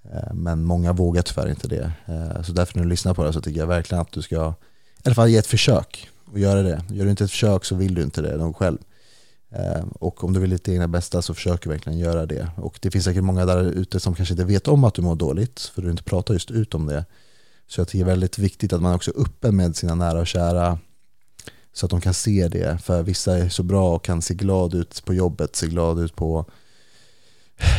Speaker 2: Eh, men många vågar tyvärr inte det. Eh, så därför när du lyssnar på det så tycker jag verkligen att du ska i alla fall ge ett försök och göra det. Gör du inte ett försök så vill du inte det någon själv. Eh, och om du vill ditt egna bästa så försök verkligen göra det. Och det finns säkert många där ute som kanske inte vet om att du mår dåligt för du inte pratar just ut om det. Så jag tycker det är väldigt viktigt att man också är öppen med sina nära och kära så att de kan se det. För vissa är så bra och kan se glad ut på jobbet, se glad ut på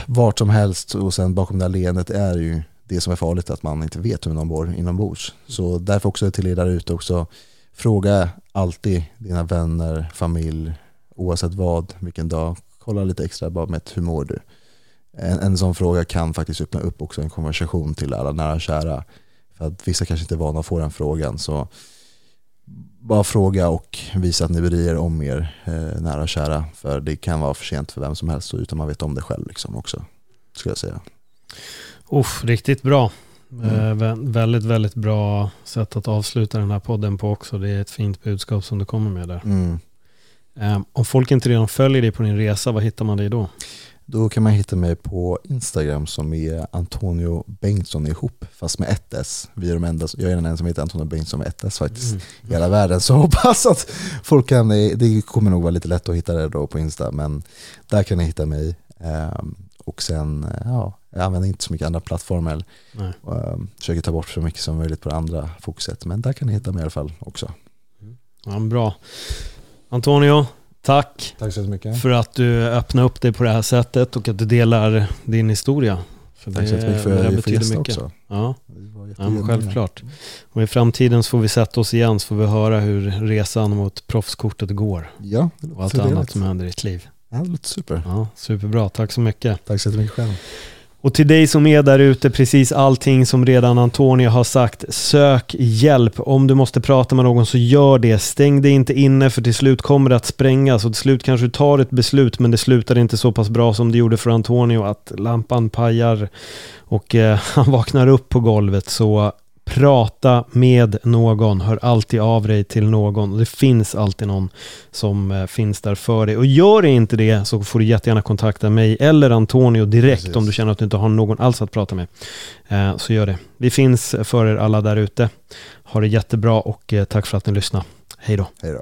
Speaker 2: vart som helst och sen bakom det här leendet är ju det som är farligt att man inte vet hur någon bor inombords. Så därför också till er där ute också, fråga alltid dina vänner, familj, oavsett vad, vilken dag, kolla lite extra bara med hur mår du? En, en sån fråga kan faktiskt öppna upp också en konversation till alla nära och kära. För att vissa kanske inte är vana att få den frågan. Så bara fråga och visa att ni bryr er om er eh, nära och kära. För det kan vara för sent för vem som helst utan man vet om det själv liksom också. Skulle jag säga.
Speaker 1: Uff, riktigt bra. Mm. Eh, väldigt, väldigt bra sätt att avsluta den här podden på också. Det är ett fint budskap som du kommer med där. Mm. Eh, om folk inte redan följer dig på din resa, vad hittar man dig då?
Speaker 2: Då kan man hitta mig på Instagram som är Antonio Bengtsson ihop, fast med ett S. Vi är de enda, jag är den enda som heter Antonio Bengtsson med ett S faktiskt mm. i hela världen. Så hoppas att folk kan, det kommer nog vara lite lätt att hitta det då på Insta, men där kan ni hitta mig. Ehm, och sen, ja, jag använder inte så mycket andra plattformar. Nej. Ehm, försöker ta bort så mycket som möjligt på det andra fokuset, men där kan ni hitta mig i alla fall också.
Speaker 1: Ja, bra. Antonio, Tack,
Speaker 2: Tack så mycket
Speaker 1: för att du öppnar upp dig på det här sättet och att du delar din historia.
Speaker 2: För Tack så mycket för att jag får gästa också.
Speaker 1: Ja, ja självklart. Och i framtiden så får vi sätta oss igen så får vi höra hur resan mot proffskortet går.
Speaker 2: Ja,
Speaker 1: och allt annat som händer i ditt liv.
Speaker 2: Ja, det låter super.
Speaker 1: Ja, superbra, tack så mycket.
Speaker 2: Tack så mycket själv.
Speaker 1: Och till dig som är där ute, precis allting som redan Antonio har sagt, sök hjälp. Om du måste prata med någon så gör det. Stäng dig inte inne för till slut kommer det att sprängas och till slut kanske du tar ett beslut men det slutar inte så pass bra som det gjorde för Antonio att lampan pajar och eh, han vaknar upp på golvet. Så Prata med någon, hör alltid av dig till någon. Det finns alltid någon som eh, finns där för dig. Och gör det inte det så får du jättegärna kontakta mig eller Antonio direkt Precis. om du känner att du inte har någon alls att prata med. Eh, så gör det. Vi finns för er alla där ute. Ha det jättebra och eh, tack för att ni lyssnade. Hej då.
Speaker 2: Hej då.